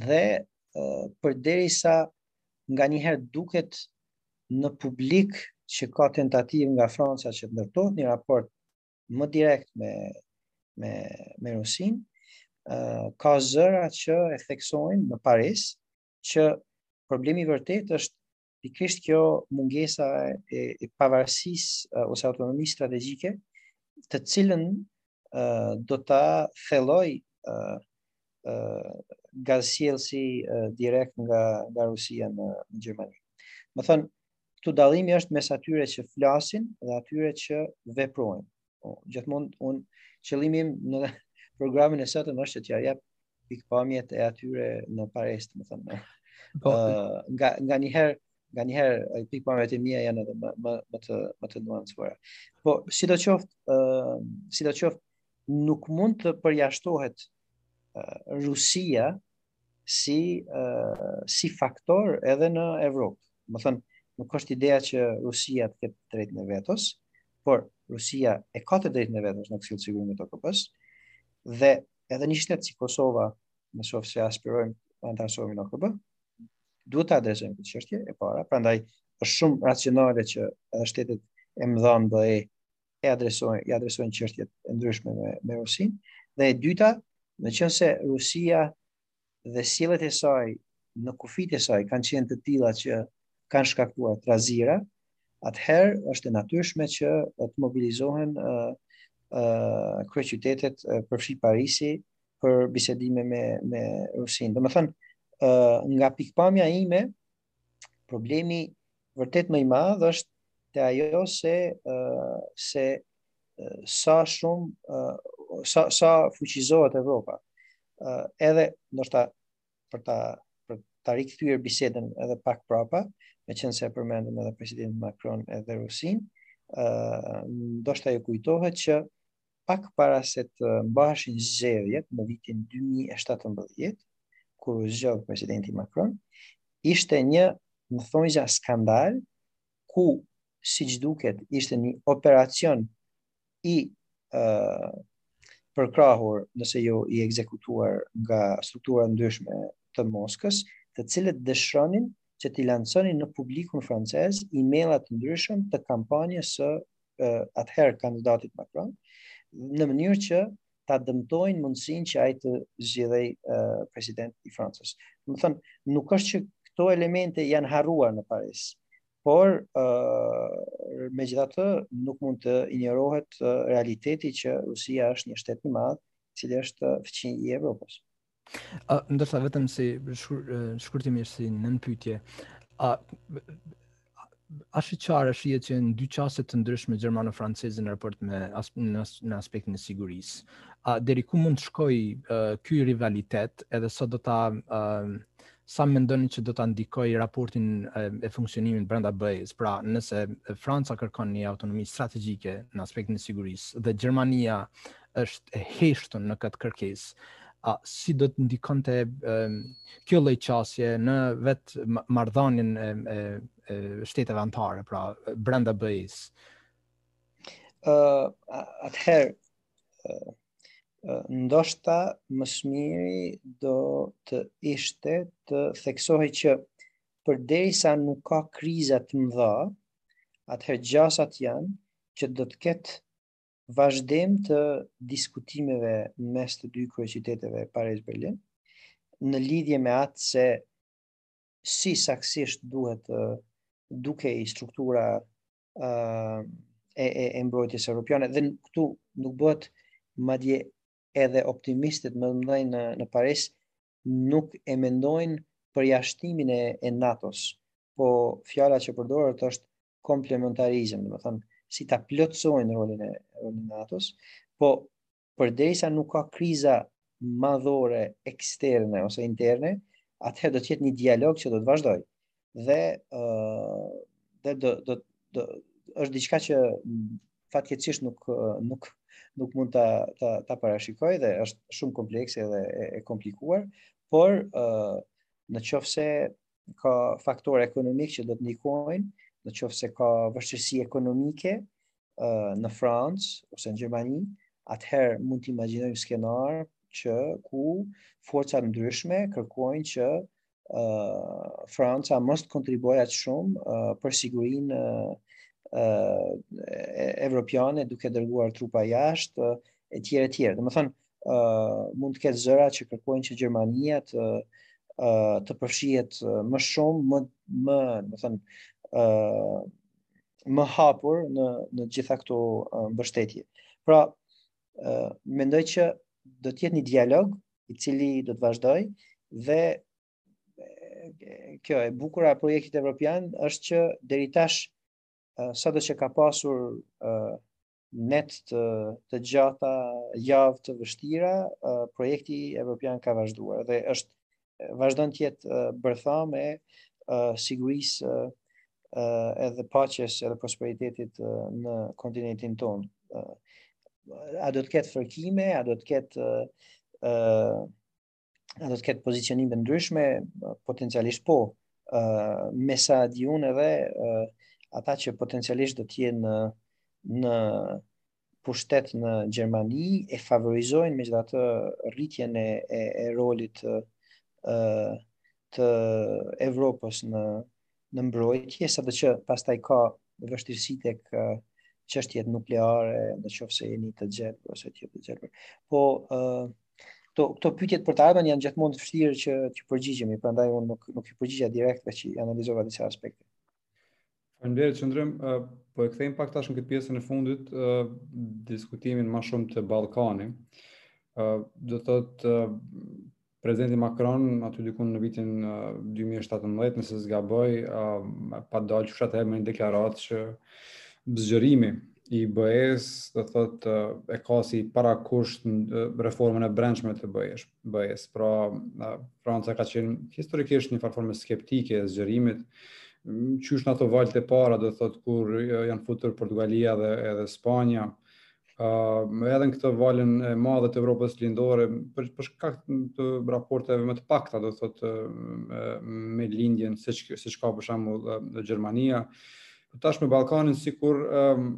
dhe uh, përderisa nganjëherë duket në publik që ka tentativë nga Franca që të ndërtohet një raport më direkt me me me Rusinë, uh, ka zëra që e theksojnë në Paris që problemi i vërtetë është pikërisht kjo mungesa e, e pavarësisë uh, ose autonomisë strategjike, të cilën uh, do ta thellojë uh, uh, gazsjellësi uh, direkt nga nga Rusia në, në Gjermani. Domethënë, këtu dallimi është mes atyre që flasin dhe atyre që veprojnë. Po, gjithmonë unë qëllimi im në programin e sotshëm është të jap pikëpamjet e atyre në Paris, domethënë. Po, uh, nga nganjëherë nganjëherë pikëpamjet e mia janë edhe më më më të më të nuancuara. Po, sidoqoftë, ë, uh, sidoqoftë nuk mund të përjashtohet uh, Rusia si si faktor edhe në Evropë. Domethënë, nuk është ideja që Rusia të ketë të drejtën e vetos, por Rusia e ka të drejtën e vetos në Këshillin e Sigurimit të OKB-s dhe edhe një shtet si Kosova, në qoftë se aspirojmë të anëtarësohemi në OKB, duhet ta adresojmë këtë çështje e para, prandaj është shumë racionale që edhe shtetet e mëdha në BE e adresojnë, i adresojnë qështjet e ndryshme me, me Rusinë, dhe e dyta, meqenëse Rusia dhe sjelljet e saj në kufijtë e saj kanë qenë të tila që kanë shkaktuar trazira, atëherë është e natyrshme që të mobilizohen uh, uh, kryeqytetet uh, përfshirë Parisi për bisedime me, me Rusinë. Domethënë, uh, nga pikëpamja ime, Problemi vërtet më i madh është te ajo se uh, se uh, sa shumë uh, sa sa fuqizohet Evropa. Uh, edhe ndoshta për ta për ta rikthyer bisedën edhe pak prapa, meqenëse e përmendëm edhe presidentin Macron edhe Rusinë, uh, ndoshta ju kujtohet që pak para se të mbaheshin zgjedhjet në vitin 2017, kur u zgjodh presidenti Macron, ishte një në thonjëza skandal ku siç duket ishte një operacion i uh, përkrahur nëse jo i ekzekutuar nga struktura të ndryshme të Moskës, të cilat dëshironin që t'i lansonin në publikun francez e-maila të ndryshëm të kampanjës së atëherë kandidatit Macron, në mënyrë që ta dëmtojnë mundësinë që ai të zgjidhej uh, president i Francës. Domethënë, nuk është që këto elemente janë harruar në Paris, por uh, megjithatë nuk mund të injorohet uh, realiteti që Rusia është një shtet i madh, i cili është fqinj i Evropës. A, ndërsa vetëm si shkurtimisht si nënpyetje, a është e qartë që janë dy qasje të ndryshme gjermano-franceze në raport me as, në, në aspektin e sigurisë. A deri ku mund të shkojë uh, ky rivalitet edhe sa do ta uh, sa mendoni që do ta ndikojë raportin uh, e funksionimit brenda BE-s? Pra, nëse Franca kërkon një autonomi strategjike në aspektin e sigurisë dhe Gjermania është e heshtun në këtë kërkesë, a si do të ndikonte kjo lloj qasje në vetë marrëdhënien e, e, e shteteve anëtare, pra brenda BE-së? Ë, uh, atëherë uh, ndoshta më së miri do të ishte të theksohej që përderisa nuk ka kriza të mëdha, atëherë gjasat janë që do të ketë vazhdim të diskutimeve në mes të dy kryeqyteteve Paris Berlin në lidhje me atë se si saksisht duhet të duket struktura uh, e, e, e mbrojtjes europiane dhe këtu nuk bëhet madje edhe optimistët më të mëdhenj në, në Paris nuk e mendojnë përjashtimin e, e NATO-s po fjala që përdoret është komplementarizëm, domethënë, si ta plotësojnë rolin e rolin e NATO-s, po përderisa nuk ka kriza madhore eksterne ose interne, atëherë do të jetë një dialog që do të vazhdojë. Dhe ë uh, dhe do do do është diçka që fatkeqësisht nuk nuk nuk mund ta ta ta parashikoj dhe është shumë komplekse edhe e, e komplikuar, por ë uh, në qoftë se ka faktorë ekonomikë që do të ndikojnë, në qoftë se ka vështirësi ekonomike uh, në Francë ose në Gjermani, atëherë mund të imagjinojmë skenar që ku forca të ndryshme kërkojnë që uh, Franca mos të kontribuojë aq shumë uh, për sigurinë uh, uh, evropiane duke dërguar trupa jashtë uh, e tjerë e tjerë. Domethënë, uh, mund të ketë zëra që kërkojnë që Gjermania të uh, të përfshihet më shumë, më më, domethënë, ë uh, më hapur në në gjithë këtë uh, mbështetje. Pra, ë uh, mendoj që do të jetë një dialog i cili do të vazhdojë dhe kjo e bukura e projektit evropian është që deri tash uh, sado që ka pasur uh, net të, të gjata, javë të vështira, uh, projekti evropian ka vazhduar dhe është vazhdon të jetë uh, bërthamë e uh, sigurisë uh, uh, edhe paqes edhe prosperitetit uh, në kontinentin tonë. Uh, a do të ketë fërkime, a do të ketë uh, uh, a do të ketë pozicionime të ndryshme, potencialisht po, uh, me sa di unë edhe uh, ata që potencialisht do të jenë në, në pushtet në Gjermani e favorizojnë megjithatë rritjen e, e, e rolit të, të Evropës në, në mbrojtje, sado që pastaj ka vështirësi tek çështjet nukleare, në qoftë se jeni të gjelë, ose të të gjelë. Po, uh, këto, këto pyetjet për të ardhmen janë gjithmonë të vështira që të përgjigjemi, prandaj unë nuk, nuk i përgjigja direkt, po që i analizova disa aspekte. Faleminderit Qëndrim, po e kthejmë pak tash në këtë pjesën e fundit diskutimin më shumë te Ballkani. Do të thotë Presidenti Macron aty diku në vitin 2017, nëse s'gaboj, pat dalë qysh atëherë me një deklaratë që zgjerimi i BE-s, do të thotë e ka si parakusht reformën e brendshme të BE-s. Pra, Franca ka qenë historikisht një farë forme skeptike e zgjerimit, qysh në ato valët e para, do të thotë kur janë futur Portugalia edhe Spanja, Uh, edhe në këtë valën e madhe të Evropës lindore, për, për shkak të raporteve më të pakta, do të thotë, me lindjen, siç, siç ka për shembull Gjermania, tash me Ballkanin sikur, um,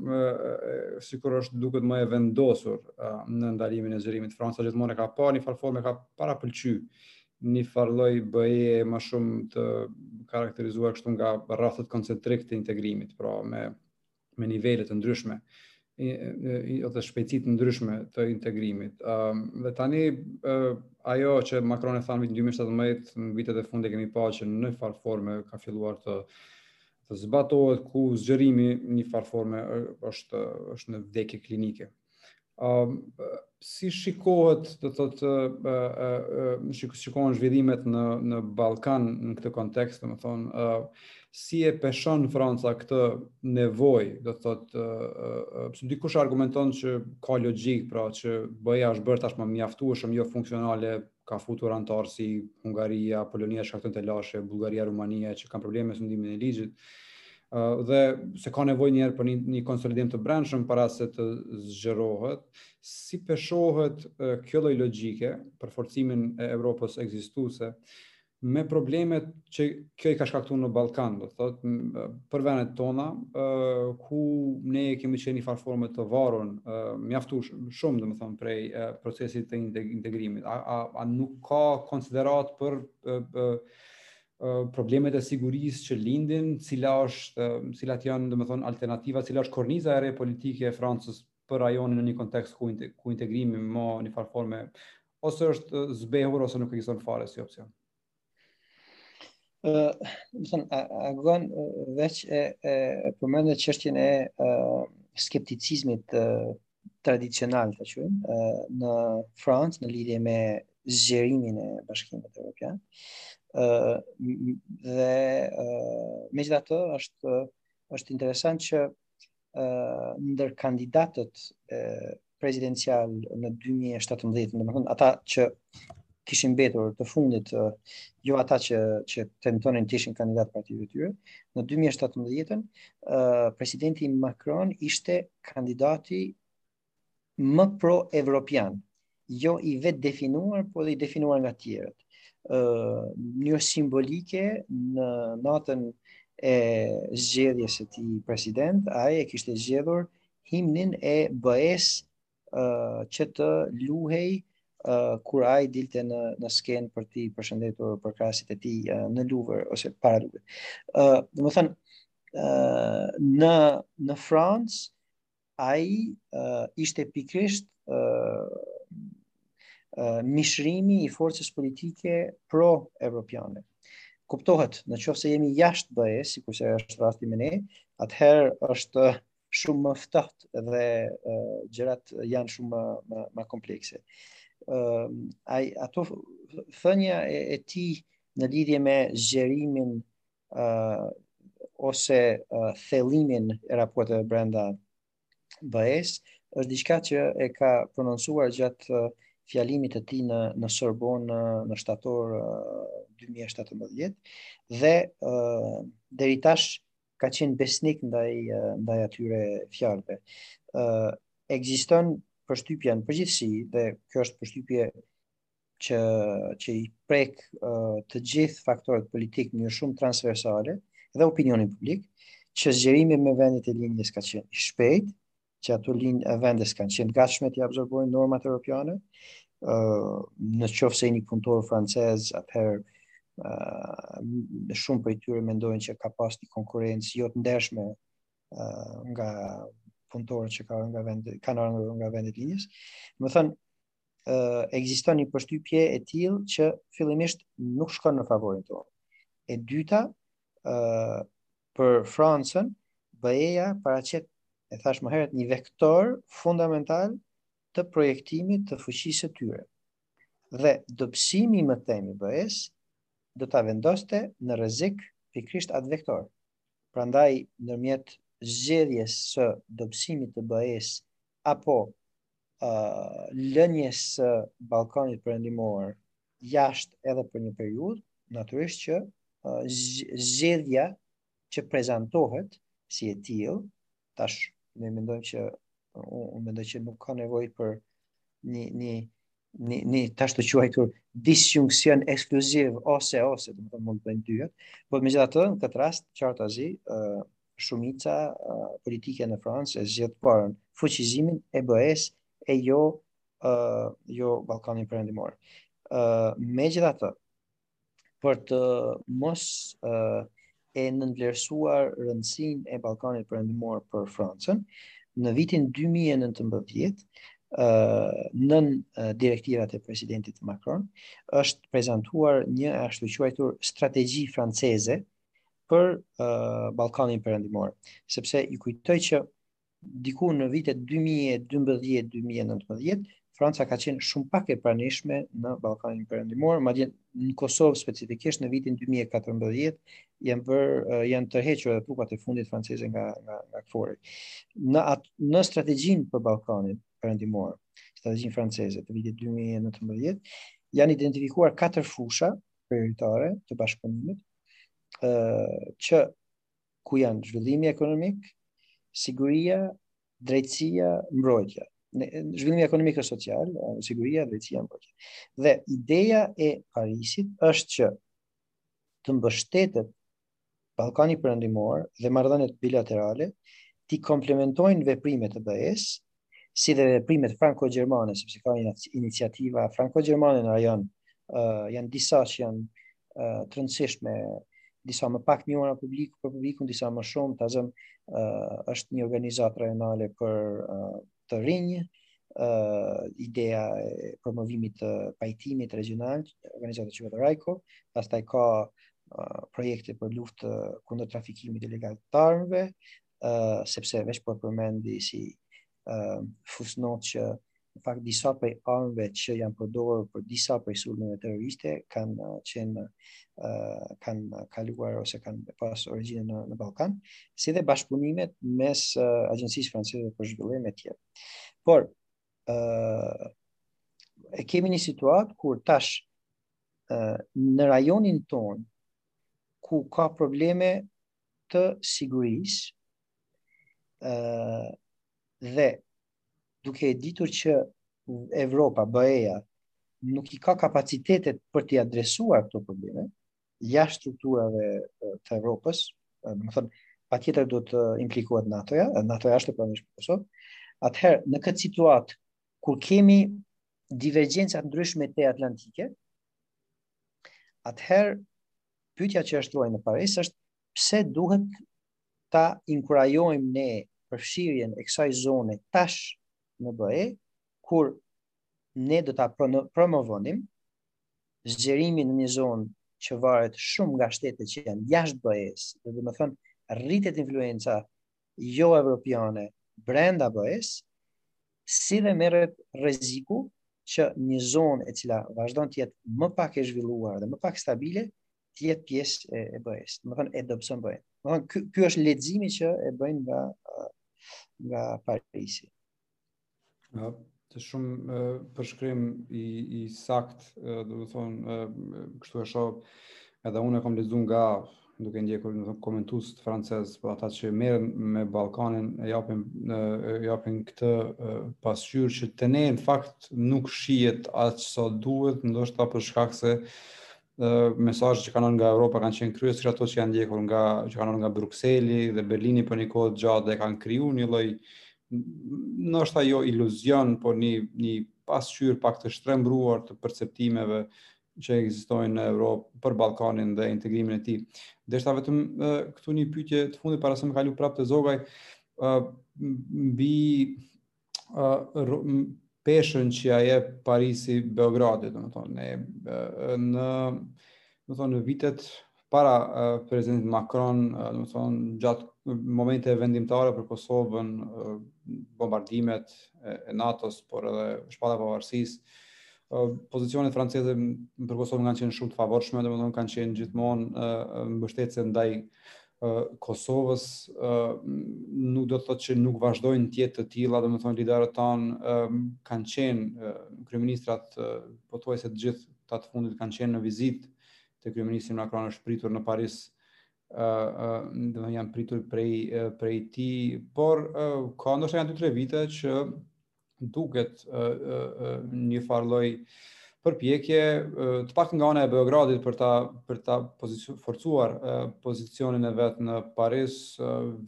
sikur është duket më e vendosur uh, në ndalimin e zgjerimit. Franca gjithmonë e ka pa, një farë forme ka parapëlqy, një farë lloj BE-je më shumë të karakterizuar kështu nga rrathët koncentrikë të integrimit, pra me me nivele të ndryshme edhe shpejtësi të ndryshme të integrimit. Ëm dhe tani ajo që Macron e tha në vitin 2017, në vitet e fundit kemi parë që në një farë forme ka filluar të zbatohet ku zgjerimi në një farë forme është është në vdekje klinike. si shikohet, do të thotë, shikohen zhvillimet në në Ballkan në këtë kontekst, domethënë, ë si e peshon Franca këtë nevojë, do të thotë, ë pse dikush argumenton që ka logjikë, pra që BE-ja është bërë tashmë mjaftueshëm jofunksionale ka futur anëtarë si Hungaria, Polonia që shkaktojnë telashe, Bullgaria, Rumania që kanë probleme me sundimin e ligjit. Uh, dhe se ka nevojë një herë për një, një konsolidim të brendshëm para se të zgjerohet, si peshohet uh, kjo lloj logjike për forcimin e Evropës ekzistuese me problemet që kjo i ka shkaktuar në Ballkan, do të thotë për vendet tona, uh, ku ne kemi qenë në një farë forme të varur, uh, mjaft shumë, domethënë prej uh, procesit të integrimit. A, a, a nuk ka konsideratë për uh, uh, problemet e sigurisë që lindin, cila është, cilat janë, domethënë alternativa, cila është korniza e re politike e Francës për rajonin në një kontekst ku ku integrimi më një farë forme ose është zbehur ose nuk ekziston fare si opsion. Ë, uh, domethënë, Agon veç e, e përmende çështjen e uh, skepticizmit uh, tradicional, ta quajmë, uh, në Francë në lidhje me zgjerimin e Bashkimit Evropian. Ë uh, dhe uh, megjithatë është është interesant që ndër kandidatët presidencialë në 2017, domethënë, ata që kishin mbetur të fundit, jo ata që, që tentonin të ishin kandidatë të partive të tyre, në 2017, presidenti Macron ishte kandidati më pro-evropian, jo i vetëdefinuar, por dhe i definuar nga tjerët. Një simbolike në natën e zgjedhjes së tij president, ai e kishte zgjedhur himnin e BE-s që të luhej kur ai dilte në në skenë për t'i përshëndetur përkrahësit e tij në Luvër ose para Luvër. Domethënë, në, në Francë, ai uh, ishte pikërisht uh, uh, mishrimi i forcës politike pro-evropiane. Kuptohet, në qoftë se jemi jashtë BE, sikurse është rasti me ne, atëherë është shumë më ftohtë dhe uh, gjërat janë shumë më, më, më komplekse. Uh, ai, ato thënia e, e tij në lidhje me zgjerimin uh, ose uh, thellimin e raporteve brenda BE-s është diçka që e ka prononcuar gjatë uh, fjalimit të tij në në Sorbonë në, në shtator uh, 2017 dhe uh, deri tash ka qenë besnik ndaj uh, ndaj atyre fjalëve. ë uh, Ekziston përshtypja në përgjithësi dhe kjo është përshtypje që që i prek uh, të gjithë faktorët politikë, shumë transversale dhe opinionin publik, që zgjerimi me vendet e lindjes ka qenë i shpejtë, që ato lind vende s'kanë qenë të gatshme të absorbojnë normat europiane, uh, në qoftë se jeni punëtor francez, atëherë uh, shumë prej tyre mendojnë që ka pas një konkurencë jo të ndershme uh, nga punëtorët që kanë nga vend kanë ardhur nga vendet e lindjes. Domethënë ekziston një përshtypje e tillë që fillimisht nuk shkon në favorin tonë. E dyta, ë për Francën, BE-ja paraqet e thashë më herët një vektor fundamental të projektimit të fuqisë së tyre. Dhe dobësimi i, më themi, BE-s do ta vendoste në rrezik pikërisht atë vektor. Prandaj ndërmjet zgjedhjes së dobësimit të BE-s apo uh, lënies së Ballkanit Perëndimor jashtë edhe për një periudhë, natyrisht që uh, zgjedhja që prezantohet si e tillë, tash ne mendojmë që unë mendoj që nuk ka nevojë për një një një një ashtuquajtur disjunksion ekskluziv ose ose domethënë mund të bëhen të dyja, por megjithatë në këtë rast qartazi ë uh, shumica politike në Francë e zgjedh të parën fuqizimin e BE-së e jo uh, jo Ballkanin Perëndimor. ë uh, Megjithatë, për të mos ë uh, e nënvlerësuar rëndësinë e Ballkanit Perëndimor për Francën, në vitin 2019 nën direktivat e presidentit Macron është prezantuar një ashtu quajtur strategji franceze për uh, Ballkanin Perëndimor, sepse ju kujtoj që diku në vitet 2012-2019 Franca ka qenë shumë pak e pranishme në Ballkanin Perëndimor, madje në Kosovë specifikisht në vitin 2014 janë bër janë tërhequr edhe trupat e fundit franceze nga nga nga KFOR-i. Në at, në strategjinë për Ballkanin Perëndimor, strategjinë franceze të vitit 2019 janë identifikuar katër fusha prioritare të bashkëpunimit, ë që ku janë zhvillimi ekonomik, siguria, drejtësia, mbrojtja. Zhvillimi ekonomik e social, siguria, drejtësia, mbrojtja. Dhe ideja e Parisit është që të mbështetet Ballkani Perëndimor dhe marrëdhëniet bilaterale t'i komplementojnë veprimet e BE-së, si dhe veprimet franko-gjermane, sepse ka iniciativa franko-gjermane në rajon, uh, janë disa që janë uh, të rëndësishme, disa më pak të njohura publiku për publikun, disa më shumë, ta zëm uh, është një organizatë rajonale për uh, të rinj, uh, ideja e promovimit të pajtimit regional, organizata quhet RYCO, pastaj ka uh, projekte për luftë uh, kundër trafikimit ilegal të armëve, uh, sepse veç po përmendi si uh, fusnot që në fakt disa prej armëve që janë përdoru për disa prej sulmeve terroriste kanë uh, qenë uh, kanë kaluar ose kanë pas origjinë në, në Ballkan, si dhe bashkëpunimet mes uh, Agjencisë Franceze për Zhvillim e tjerë. Por uh, e kemi një situatë kur tash uh, në rajonin tonë ku ka probleme të sigurisë uh, dhe duke e ditur që Evropa, BE-ja, nuk i ka kapacitetet për t'i adresuar këto probleme, jashtë strukturave të Evropës, domethënë, patjetër duhet të implikohet NATO-ja, NATO-ja është e pranishme në Kosovë, atëherë, në këtë situatë, kur kemi divergjenca të ndryshme transatlantike, atëherë, pytja që shtrohet në Paris është pse duhet ta inkurajojmë ne përfshirjen e kësaj zone tash në BE, kur ne do ta promovonim zgjerimin në një zonë që varet shumë nga shtetet që janë jashtë BE-s, domethënë rritet influenca jo evropiane brenda BE-s, si dhe merret rreziku që një zonë e cila vazhdon të jetë më pak e zhvilluar dhe më pak stabile, të jetë pjesë e, e BE-s, domethënë e dobëson BE. Domethënë ky ky është leximi që e bëjnë nga nga Parisi. Është shumë përshkrim i i saktë, domethënë kështu e shoh edhe unë kam lexuar nga duke ndjekur domethënë komentuesit francezë, po ata që merren me Ballkanin e japin e japin këtë pasqyrë që te ne në fakt nuk shihet aq sa duhet, ndoshta për shkak se mesazhet që kanë ardhur nga Evropa kanë qenë kryesisht ato që janë ndjekur nga që kanë ardhur nga Brukseli dhe Berlini për një kohë të gjatë dhe kanë krijuar një lloj ndoshta jo iluzion, por një një pasqyrë pak të shtrembruar të perceptimeve që ekzistojnë në Evropë për Ballkanin dhe integrimin e tij. Deshta vetëm këtu një pyetje të fundit para se me kalu prapë te Zogaj, mbi peshën që ia jep Parisi Beogradit, domethënë në në domethënë në vitet para uh, presidentit Macron, uh, domethënë gjatë momenteve vendimtare për Kosovën, uh, bombardimet e, e NATO-s, por edhe shpallja e pavarësisë, uh, pozicionet franceze për Kosovën kanë qenë shumë të favorshme, domethënë kanë qenë gjithmonë uh, mbështetëse ndaj Kosovës, nuk do të thotë që nuk vazhdojnë të jenë të tilla, domethënë liderët tanë kanë qenë kryeministrat pothuajse të gjithë këta të fundit kanë qenë në vizitë te kryeministri Macron është pritur në Paris ë do të janë pritur prej prej tij, por ka ndoshta janë 2-3 vite që duket një farë lloj përpjekje të paktën nga ana e Beogradit për ta për ta pozicion, forcuar pozicionin e vet në Paris,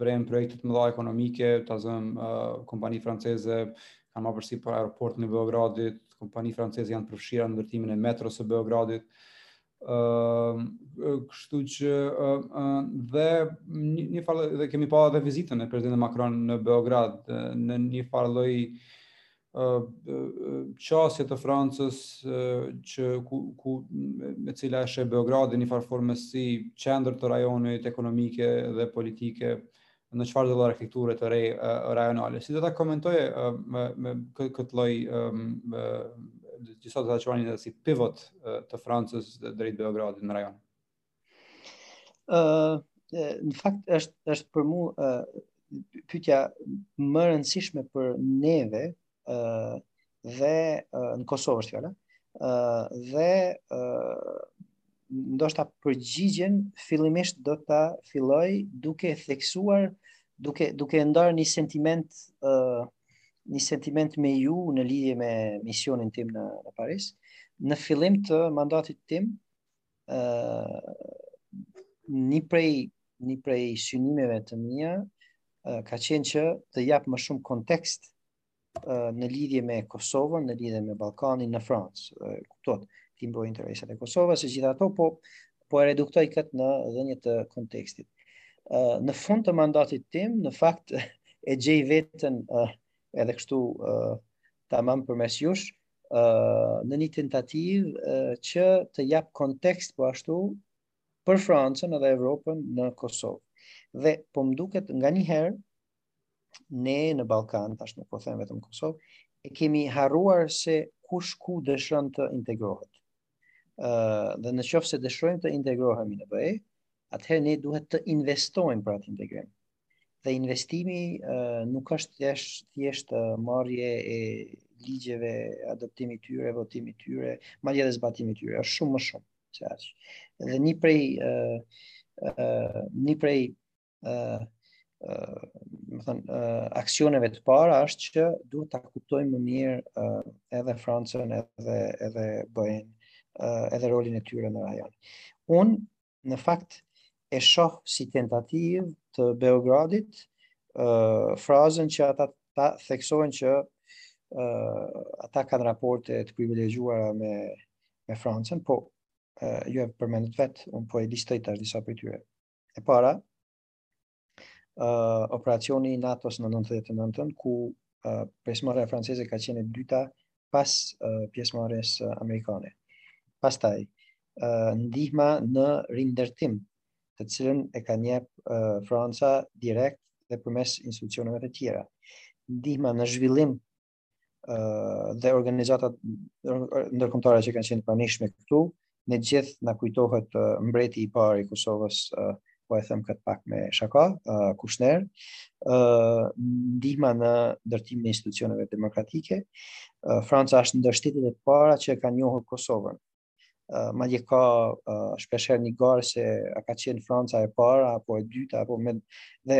vëren projekte të mëdha ekonomike, ta zëm kompani franceze kanë marrë përsipër aeroportin e Beogradit, kompani franceze janë të përfshira në ndërtimin e metros së Beogradit. kështu që dhe një farë dhe kemi pa edhe vizitën e presidentit Macron në Beograd në një farë lloj qasje të Francës që ku, ku me të cilën e sheh Beogradin në një farë forme si qendër të rajonit ekonomike dhe politike në çfarë do lloj arkitekture të re rajonale. Si do ta komentoje me, me këtë lloj disa do ta quanin edhe si pivot të Francës drejt Beogradit në rajon? Ë në fakt është është për mua pyetja më e rëndësishme për neve ë dhe në Kosovë, është kjo. ë dhe ë ndoshta përgjigjen fillimisht do ta filloj duke theksuar duke duke ndarë një sentiment ë një sentiment me ju në lidhje me misionin tim në, në Paris. Në fillim të mandatit tim, ë një prej një prej synimeve të mia ka qenë që të jap më shumë kontekst në lidhje me Kosovën, në lidhje me Ballkanin në Francë. Kuptohet, t'i mbroj interesat e Kosovës, e gjitha ato, po po e reduktoj këtë në dhënie të kontekstit. Uh, në fund të mandatit tim, në fakt e gjej veten uh, edhe kështu uh, tamam përmes jush, në një tentativë që të jap kontekst po ashtu për Francën edhe Evropën në Kosovë. Dhe po më duket nganjëherë ne në Ballkan, tash nuk po them vetëm Kosovë, e kemi harruar se kush ku dëshiron të integrohet. ë uh, dhe në qoftë se dëshirojmë të integrohemi në BE, atëherë ne duhet të investojmë për atë integrim. Dhe investimi uh, nuk është thjesht thjesht uh, marrje e ligjeve, adoptimi i tyre, votimi i tyre, madje edhe zbatimi i tyre, është shumë më shumë se aq. Dhe një prej ë uh, ë uh, një prej ë uh, uh, me thënë, uh, aksioneve të para është që duhet ta kuptojmë më mirë uh, edhe Francën, edhe edhe BE-në, uh, edhe rolin e tyre në rajon. Unë në fakt e shoh si tentativë të Beogradit uh, frazën që ata ta theksojnë që uh, ata kanë raporte të privilegjuara me me Francën, po uh, ju e përmendët vetë, unë po e listoj tash disa prej tyre. E para, uh, operacioni i NATO-s në 99-ën, ku uh, pjesëmarrja franceze ka qenë e dyta pas uh, pjesëmarrjes uh, amerikane. Pastaj, uh, ndihma në rindërtim, të cilën e ka njep uh, Franca direkt dhe përmes institucioneve të tjera. Ndihma në zhvillim dhe organizatat ndërkombëtare që kanë qenë të pranishme këtu, ne gjithë na kujtohet mbreti i parë i Kosovës, po e them këtë pak me shaka, Kushner, ndihma në ndërtimin e institucioneve demokratike. Franca është ndër shtetet e para që e ka njohur Kosovën. Uh, madje ka uh, shpeshherë një garë se a ka qenë Franca e para, apo e dyta, apo me... Dhe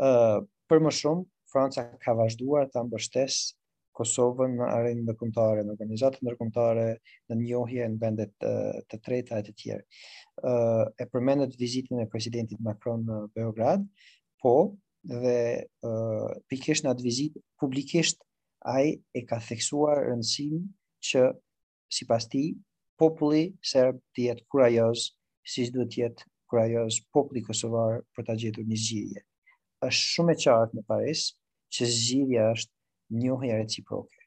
uh, për më shumë, Franca ka vazhduar ta mbështesë Kosovën në arenë ndërkombëtare, në organizata ndërkombëtare, në njohje në vendet të, të treta e të tjerë. Uh, e përmendët vizitën e presidentit Macron në Beograd, po dhe uh, pikërisht në atë vizitë publikisht ai e ka theksuar rëndësinë që sipas tij, populli serb të jetë kurajoz, siç duhet të jetë kurajoz populli kosovar për ta gjetur një zgjidhje. Është shumë e qartë në Paris që zgjidhja është njohja reciproke.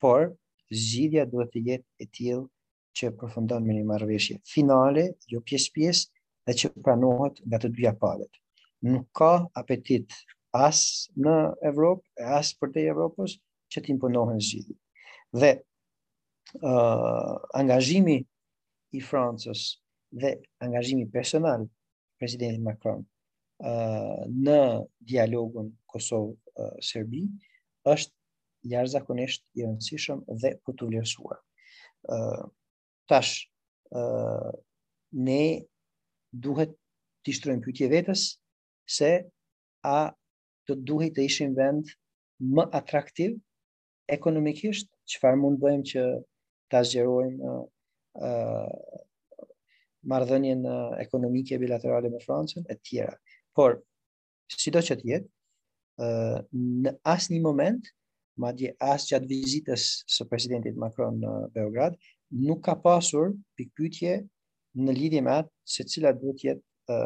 Por zgjidhja duhet të jetë e tillë që përfundon me një marrëveshje finale, jo pjesë-pjesë, dhe që pranohet nga të dyja palët. Nuk ka apetit as në Evropë, as përtej Evropës, që t'imponohen zgjidhje. Dhe uh, angazhimi i Francës dhe angazhimi personal presidentit Macron uh, në dialogun Kosovë-Serbi uh, është jashtëzakonisht i rëndësishëm dhe për t'u vlerësuar. Uh, tash, uh, ne duhet t'i shtrojmë pyetje vetes se a do duhej të ishim vend më atraktiv ekonomikisht çfarë mund bëjmë që ta zgjerojmë ë marrëdhënien ekonomike bilaterale me Francën e tjera. Por sido që të jetë, ë në asnjë moment, madje as gjatë vizitës së presidentit Macron në Beograd, nuk ka pasur pikëpyetje në lidhje me atë se cila duhet të jetë ë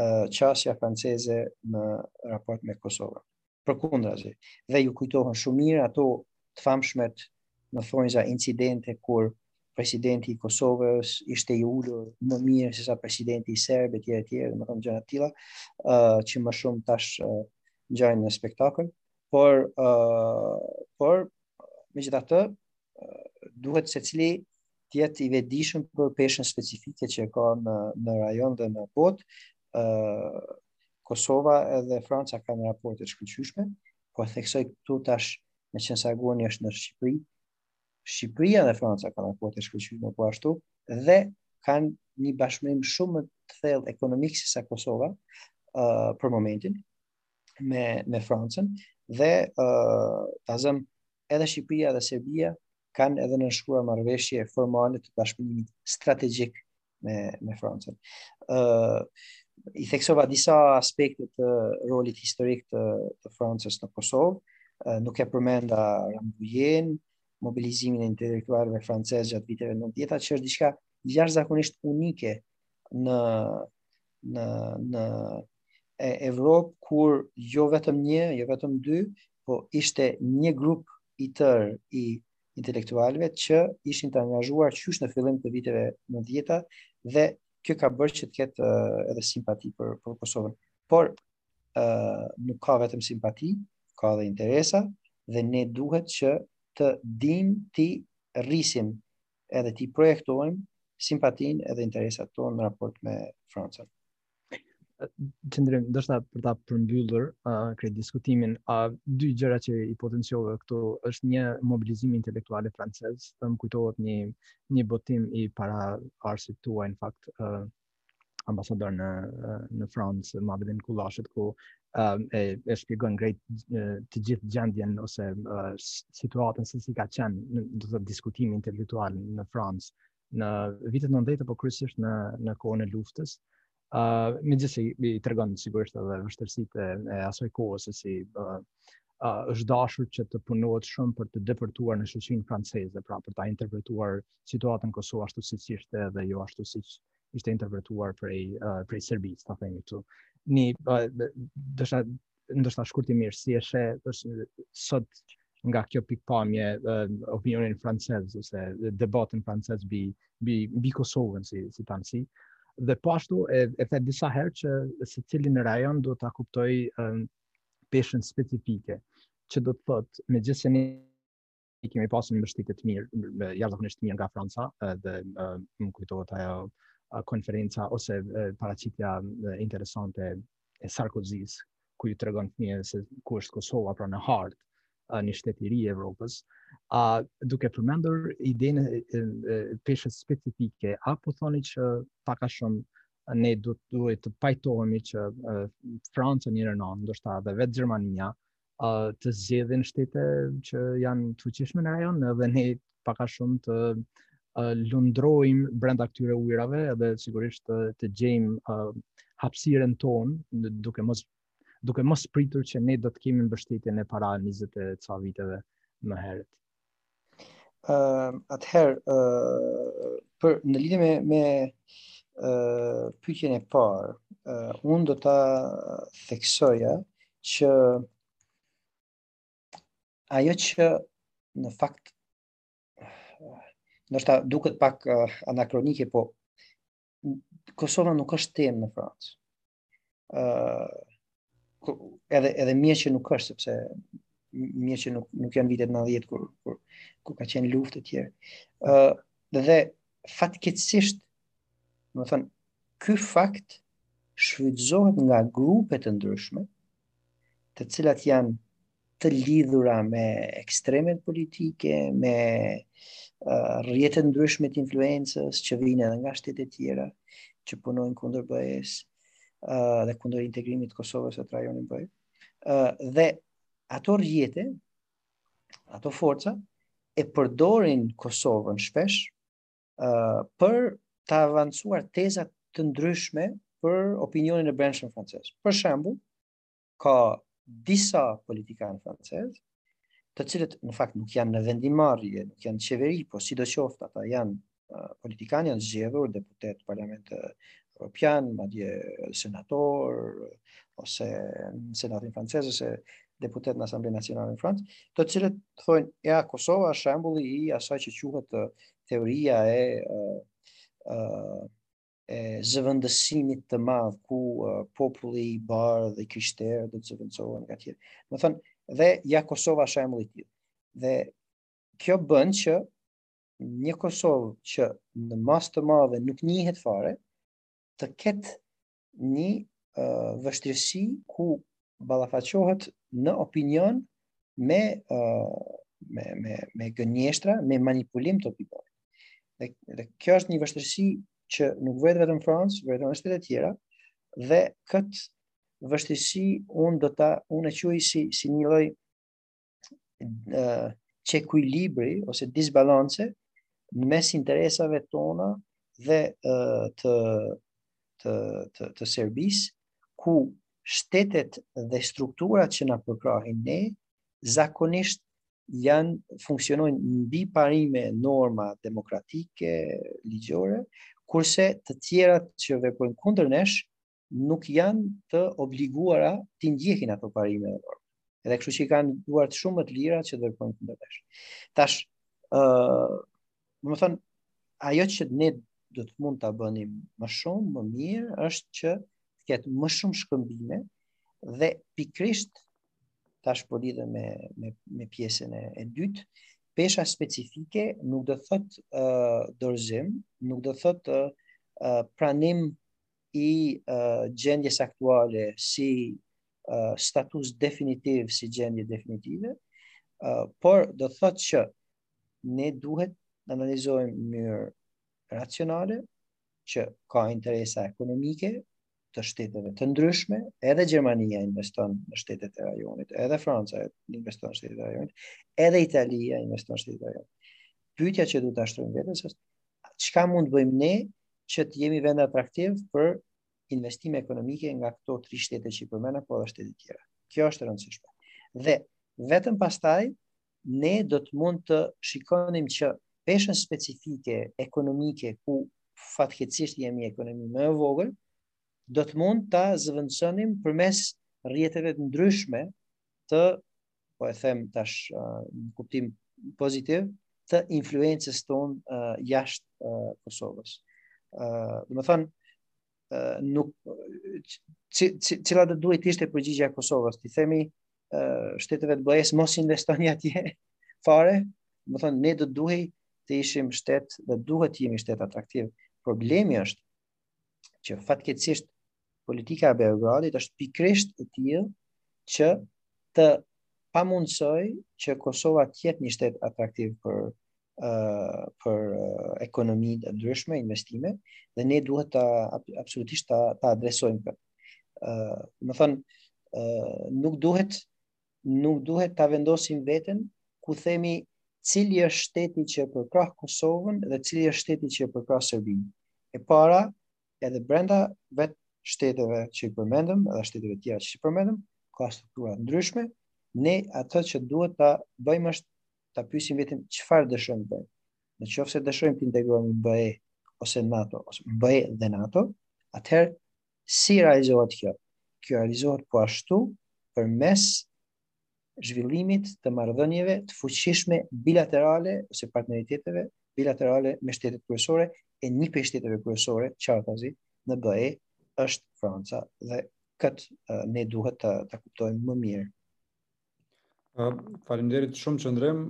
ë qasja franceze në raport me Kosovën. përkundrazi. Dhe ju kujtohen shumë mirë ato të famshmet, në thonjëza incidente kur presidenti i Kosovës ishte i ulur më mirë se sa presidenti i Serbisë etj etj, domethënë gjëra të tilla, ë uh, që më shumë tash uh, ngjajnë në spektakël, por ë uh, por megjithatë uh, duhet secili të jetë i vetëdijshëm për peshën specifike që e ka në në rajon dhe në botë. ë Kosova edhe Franca kanë raporte të shkëlqyeshme, po theksoj këtu tash meqenëse Agoni është në Shqipëri. Shqipëria dhe Franca kanë raporte të shkëlqyeshme po ashtu dhe kanë një bashkëpunim shumë më të thellë ekonomik se sa Kosova ë për momentin me me Francën dhe ë ta zëm Edhe Shqipëria dhe Serbia kanë edhe nënshkruar marrëveshje formale të bashkëpunimit strategjik me me Francën. ë uh, i theksova disa aspekte të rolit historik të të Francës në Kosovë, uh, nuk e përmenda Rambujen, mobilizimin e intelektualëve francezë gjatë viteve 90-ta, që është diçka jashtëzakonisht unike në në në e Evropë kur jo vetëm një, jo vetëm dy, po ishte një grup i tërë i intelektualëve që ishin të angazhuar qysh në fillim të viteve 90-ta dhe kjo ka bërë që të ketë uh, edhe simpati për për Kosovën. Por ë uh, nuk ka vetëm simpati, ka edhe interesa dhe ne duhet që të dimë t'i rrisim edhe t'i projektojmë simpatinë edhe interesat tona në raport me Francën. Qëndrim, ndoshta për ta përmbyllur uh, këtë diskutimin, uh, dy gjëra që i potenciove këtu është një mobilizimi i intelektualëve francezë, tash më kujtohet një, një botim i paraardhësit tuaj, në fakt, uh, ambasador në në Francë, Muhamedin Kullashit ku e e shpjegon krejt të gjithë gjendjen ose situatën se si ka qenë, do të thotë diskutimi intelektual në Francë në vitet 90 apo kryesisht në në kohën e luftës. ë uh, Megjithëse i tregon sigurisht edhe vështirësitë e, e asaj kohës se si uh, uh, është dashur që të punohet shumë për të depërtuar në shoqërinë franceze, pra për ta interpretuar situatën në Kosovë ashtu siç ishte dhe jo ashtu siç ishte interpretuar prej uh, prej Serbisë, ta themi kështu. Një uh, desha ndoshta shkurtimisht si e sheh sot nga kjo pikpamje uh, opinionin francez ose debatin francez mbi mbi mbi Kosovën si si tanësi dhe po ashtu e, e the disa herë që secili në rajon duhet ta kuptojë uh, peshën specifike, që do të thotë, megjithëse ne i kemi pasë një mbështetje të mirë, jashtëzakonisht të mirë nga Franca, dhe më kujtohet ajo konferenca ose paraqitja interesante e Sarkozisë, ku u tregon të mirë se ku është Kosova pra në hartë, një shtet i ri i Evropës, a duke përmendur idenë e peshës specifike, a po thoni që pak a shumë ne do të duhej të pajtohemi që uh, Franca në njërën anë, ndoshta edhe vetë Gjermania, uh, të zgjedhin shtete që janë të fuqishme në rajon dhe ne pak a shumë të uh, lundrojmë brenda këtyre ujërave edhe sigurisht të, të gjejmë uh, hapësirën tonë duke mos duke mos pritur që ne do të kemi mbështetjen e para 20 e ca viteve më herët. Ë, uh, atëherë ë uh, për në lidhje me me ë uh, pyetjen e parë, ë uh, unë do ta theksoja që ajo që në fakt ndoshta duket pak uh, anakronike, po Kosova nuk është temë në Francë. ë uh, edhe edhe mirë që nuk është sepse mirë që nuk nuk janë vitet 90 kur kur kur ka qenë luftë etj. ë uh, dhe fatkeqësisht domethënë ky fakt shfrytëzohet nga grupe të ndryshme të cilat janë të lidhura me ekstreme politike, me rrjete të ndryshme të influencës që vijnë edhe nga shtete tjera që punojnë kundër BE-s dhe kundër integrimit të Kosovës e të rajonit në BE. Dhe ato rrjete, ato forca e përdorin Kosovën shpesh për të avancuar teza të ndryshme për opinionin e brendshëm francez. Për shembull, ka disa politikanë francezë, të cilët në fakt nuk janë në vendimmarrje, nuk janë qeveri, po sidoqoftë ata janë uh, politikanë, janë zgjedhur deputet parlament europian, madje senator ose në senatin francez ose deputet në Asamblenë Nacionale në Francë, të cilët thonë ja Kosova është shembulli i asaj që quhet teoria e uh, uh, e zëvendësimit të madh ku uh, populli i bardhë dhe krishterë do të zëvendësohen nga tjerë. Domethënë, dhe ja Kosova është shembull i tillë. Dhe kjo bën që një Kosovë që në masë të madhe nuk njihet fare të ketë një uh, vështirësi ku ballafaqohet në opinion me uh, me me me gënjeshtra, me manipulim të opinionit. Dhe, dhe kjo është një vështirësi që nuk vërehet vetëm në Francë, vërehet edhe në shtete tjera dhe këtë vështirësi un do ta un e quaj si si një lloj çekuilibri ose disbalance në mes interesave tona dhe të të të, të Serbisë ku shtetet dhe strukturat që na përkrahin ne zakonisht janë funksionojnë mbi parime norma demokratike ligjore kurse të tjerat që veprojnë kundër nesh nuk janë të obliguara të ndjekin ato parime dhe norma. Edhe kështu që i kanë duart shumë më të lira që të veprojnë kundër. Tash, ë, uh, domethënë ajo që ne do të mund ta bënim më shumë, më mirë është që të ketë më shumë shkëmbime dhe pikërisht tash po lidhem me me me pjesën e, e dytë, pesha specifike nuk do të thotë uh, dorëzim, nuk do të thotë uh, pranim i uh, gjendjes aktuale si uh, status definitiv, si gjendje definitive, uh, por do të thotë që ne duhet të analizojmë në mënyrë racionale që ka interesa ekonomike të shteteve të ndryshme, edhe Gjermania investon në shtetet e rajonit, edhe Franca investon në shtetet e rajonit, edhe Italia investon në shtetet e rajonit. Pyetja që duhet ta shtrojmë vetes është çka mund të bëjmë ne që të jemi vend atraktiv për investime ekonomike nga këto tri shtete që i përmenda, po edhe shtetet tjera. Kjo është e rëndësishme. Dhe vetëm pastaj, ne do të mund të shikonim që peshën specifike ekonomike ku fatkeqësisht jemi ekonomi më e vogël, do të mund ta zëvendësonim përmes rrjeteve të ndryshme të po e them tash në kuptim pozitiv, të influencës tonë uh, jashtë uh, Kosovës. Uh, domethënë, uh, nuk, cila do të duhej të ishte përgjigja e Kosovës, t'i themi uh, shteteve të BE-së mos investoni atje fare, domethënë, ne do të duhej të ishim shtet dhe duhet të jemi shtet atraktiv. Problemi është që fatkeqësisht politika e Beogradit është pikërisht e tillë që të pamundësojë që Kosova të jetë një shtet atraktiv për uh, për uh, ekonomi të ndryshme, investime dhe ne duhet ta absolutisht ta ta adresojmë këtë. Uh, domethënë, uh, nuk duhet nuk duhet ta vendosim veten ku themi cili është shteti që përkrah Kosovën dhe cili është shteti që përkrah Serbinë. E para, edhe brenda vetë shteteve që i përmendëm, edhe shteteve tjera që i përmendëm, ka struktura të ndryshme, ne atë që duhet ta bëjmë është ta pyesim veten çfarë dëshirojmë të bëjmë. Në qoftë se dëshirojmë të integrohemi në BE ose në NATO, ose në BE dhe NATO, atëherë Si realizohet kjo? Kjo realizohet po ashtu përmes zhvillimit të marrëdhënieve të fuqishme bilaterale ose partneriteteve bilaterale me shtetet kryesore e një prej shteteve kryesore qartazi në BE është Franca dhe këtë ne duhet ta, ta kuptojmë më mirë. Faleminderit shumë Qëndrim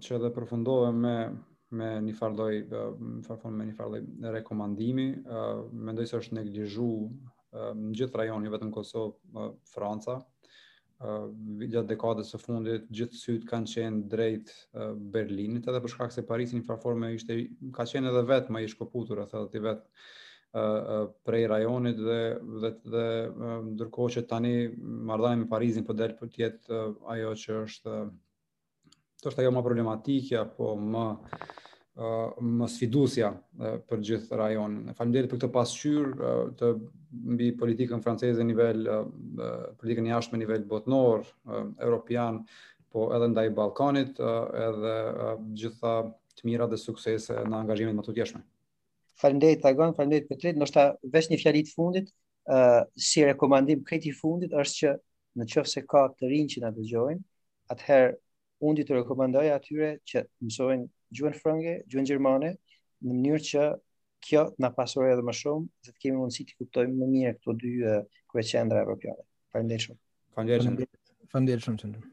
që edhe përfundove me me një farë lloj, në farë forme me një farë lloj rekomandimi, mendoj se është neglizhu në gjithë rajonin, jo vetëm Kosovë, Franca. Gjatë dekadës së fundit gjithë sytë kanë qenë drejt Berlinit, edhe për shkak se Parisi në farë forme ishte ka qenë edhe vetë më i shkëputur, e theve ti vetë prej rajonit dhe dhe dhe ndërkohë që tani marrëdhënia me Parisin po del për të jetë ajo që është është ajo më problematike apo më më sfidusja për gjithë rajonin. Faleminderit për këtë pasqyrë të mbi politikën franceze në nivel politikën e jashtme në nivel botnor, europian, po edhe ndaj Ballkanit, edhe të gjitha të mira dhe suksese në angazhimet e mëtutjeshme. Faleminderit Agon, faleminderit Petrit, ndoshta veç një fjali të fundit, ë uh, si rekomandim krejt i fundit është që në qoftë se ka të rinj që na dëgjojnë, atëherë unë do t'u rekomandoj atyre që të mësojnë gjuhën frënge, gjuhën gjermane, në mënyrë që kjo të na pasurojë edhe më shumë, e të kemi mundësi t'i kuptojmë më mirë këto dy uh, kryeqendra evropiane. Faleminderit shumë. Faleminderit. Faleminderit shumë. Faleminderit.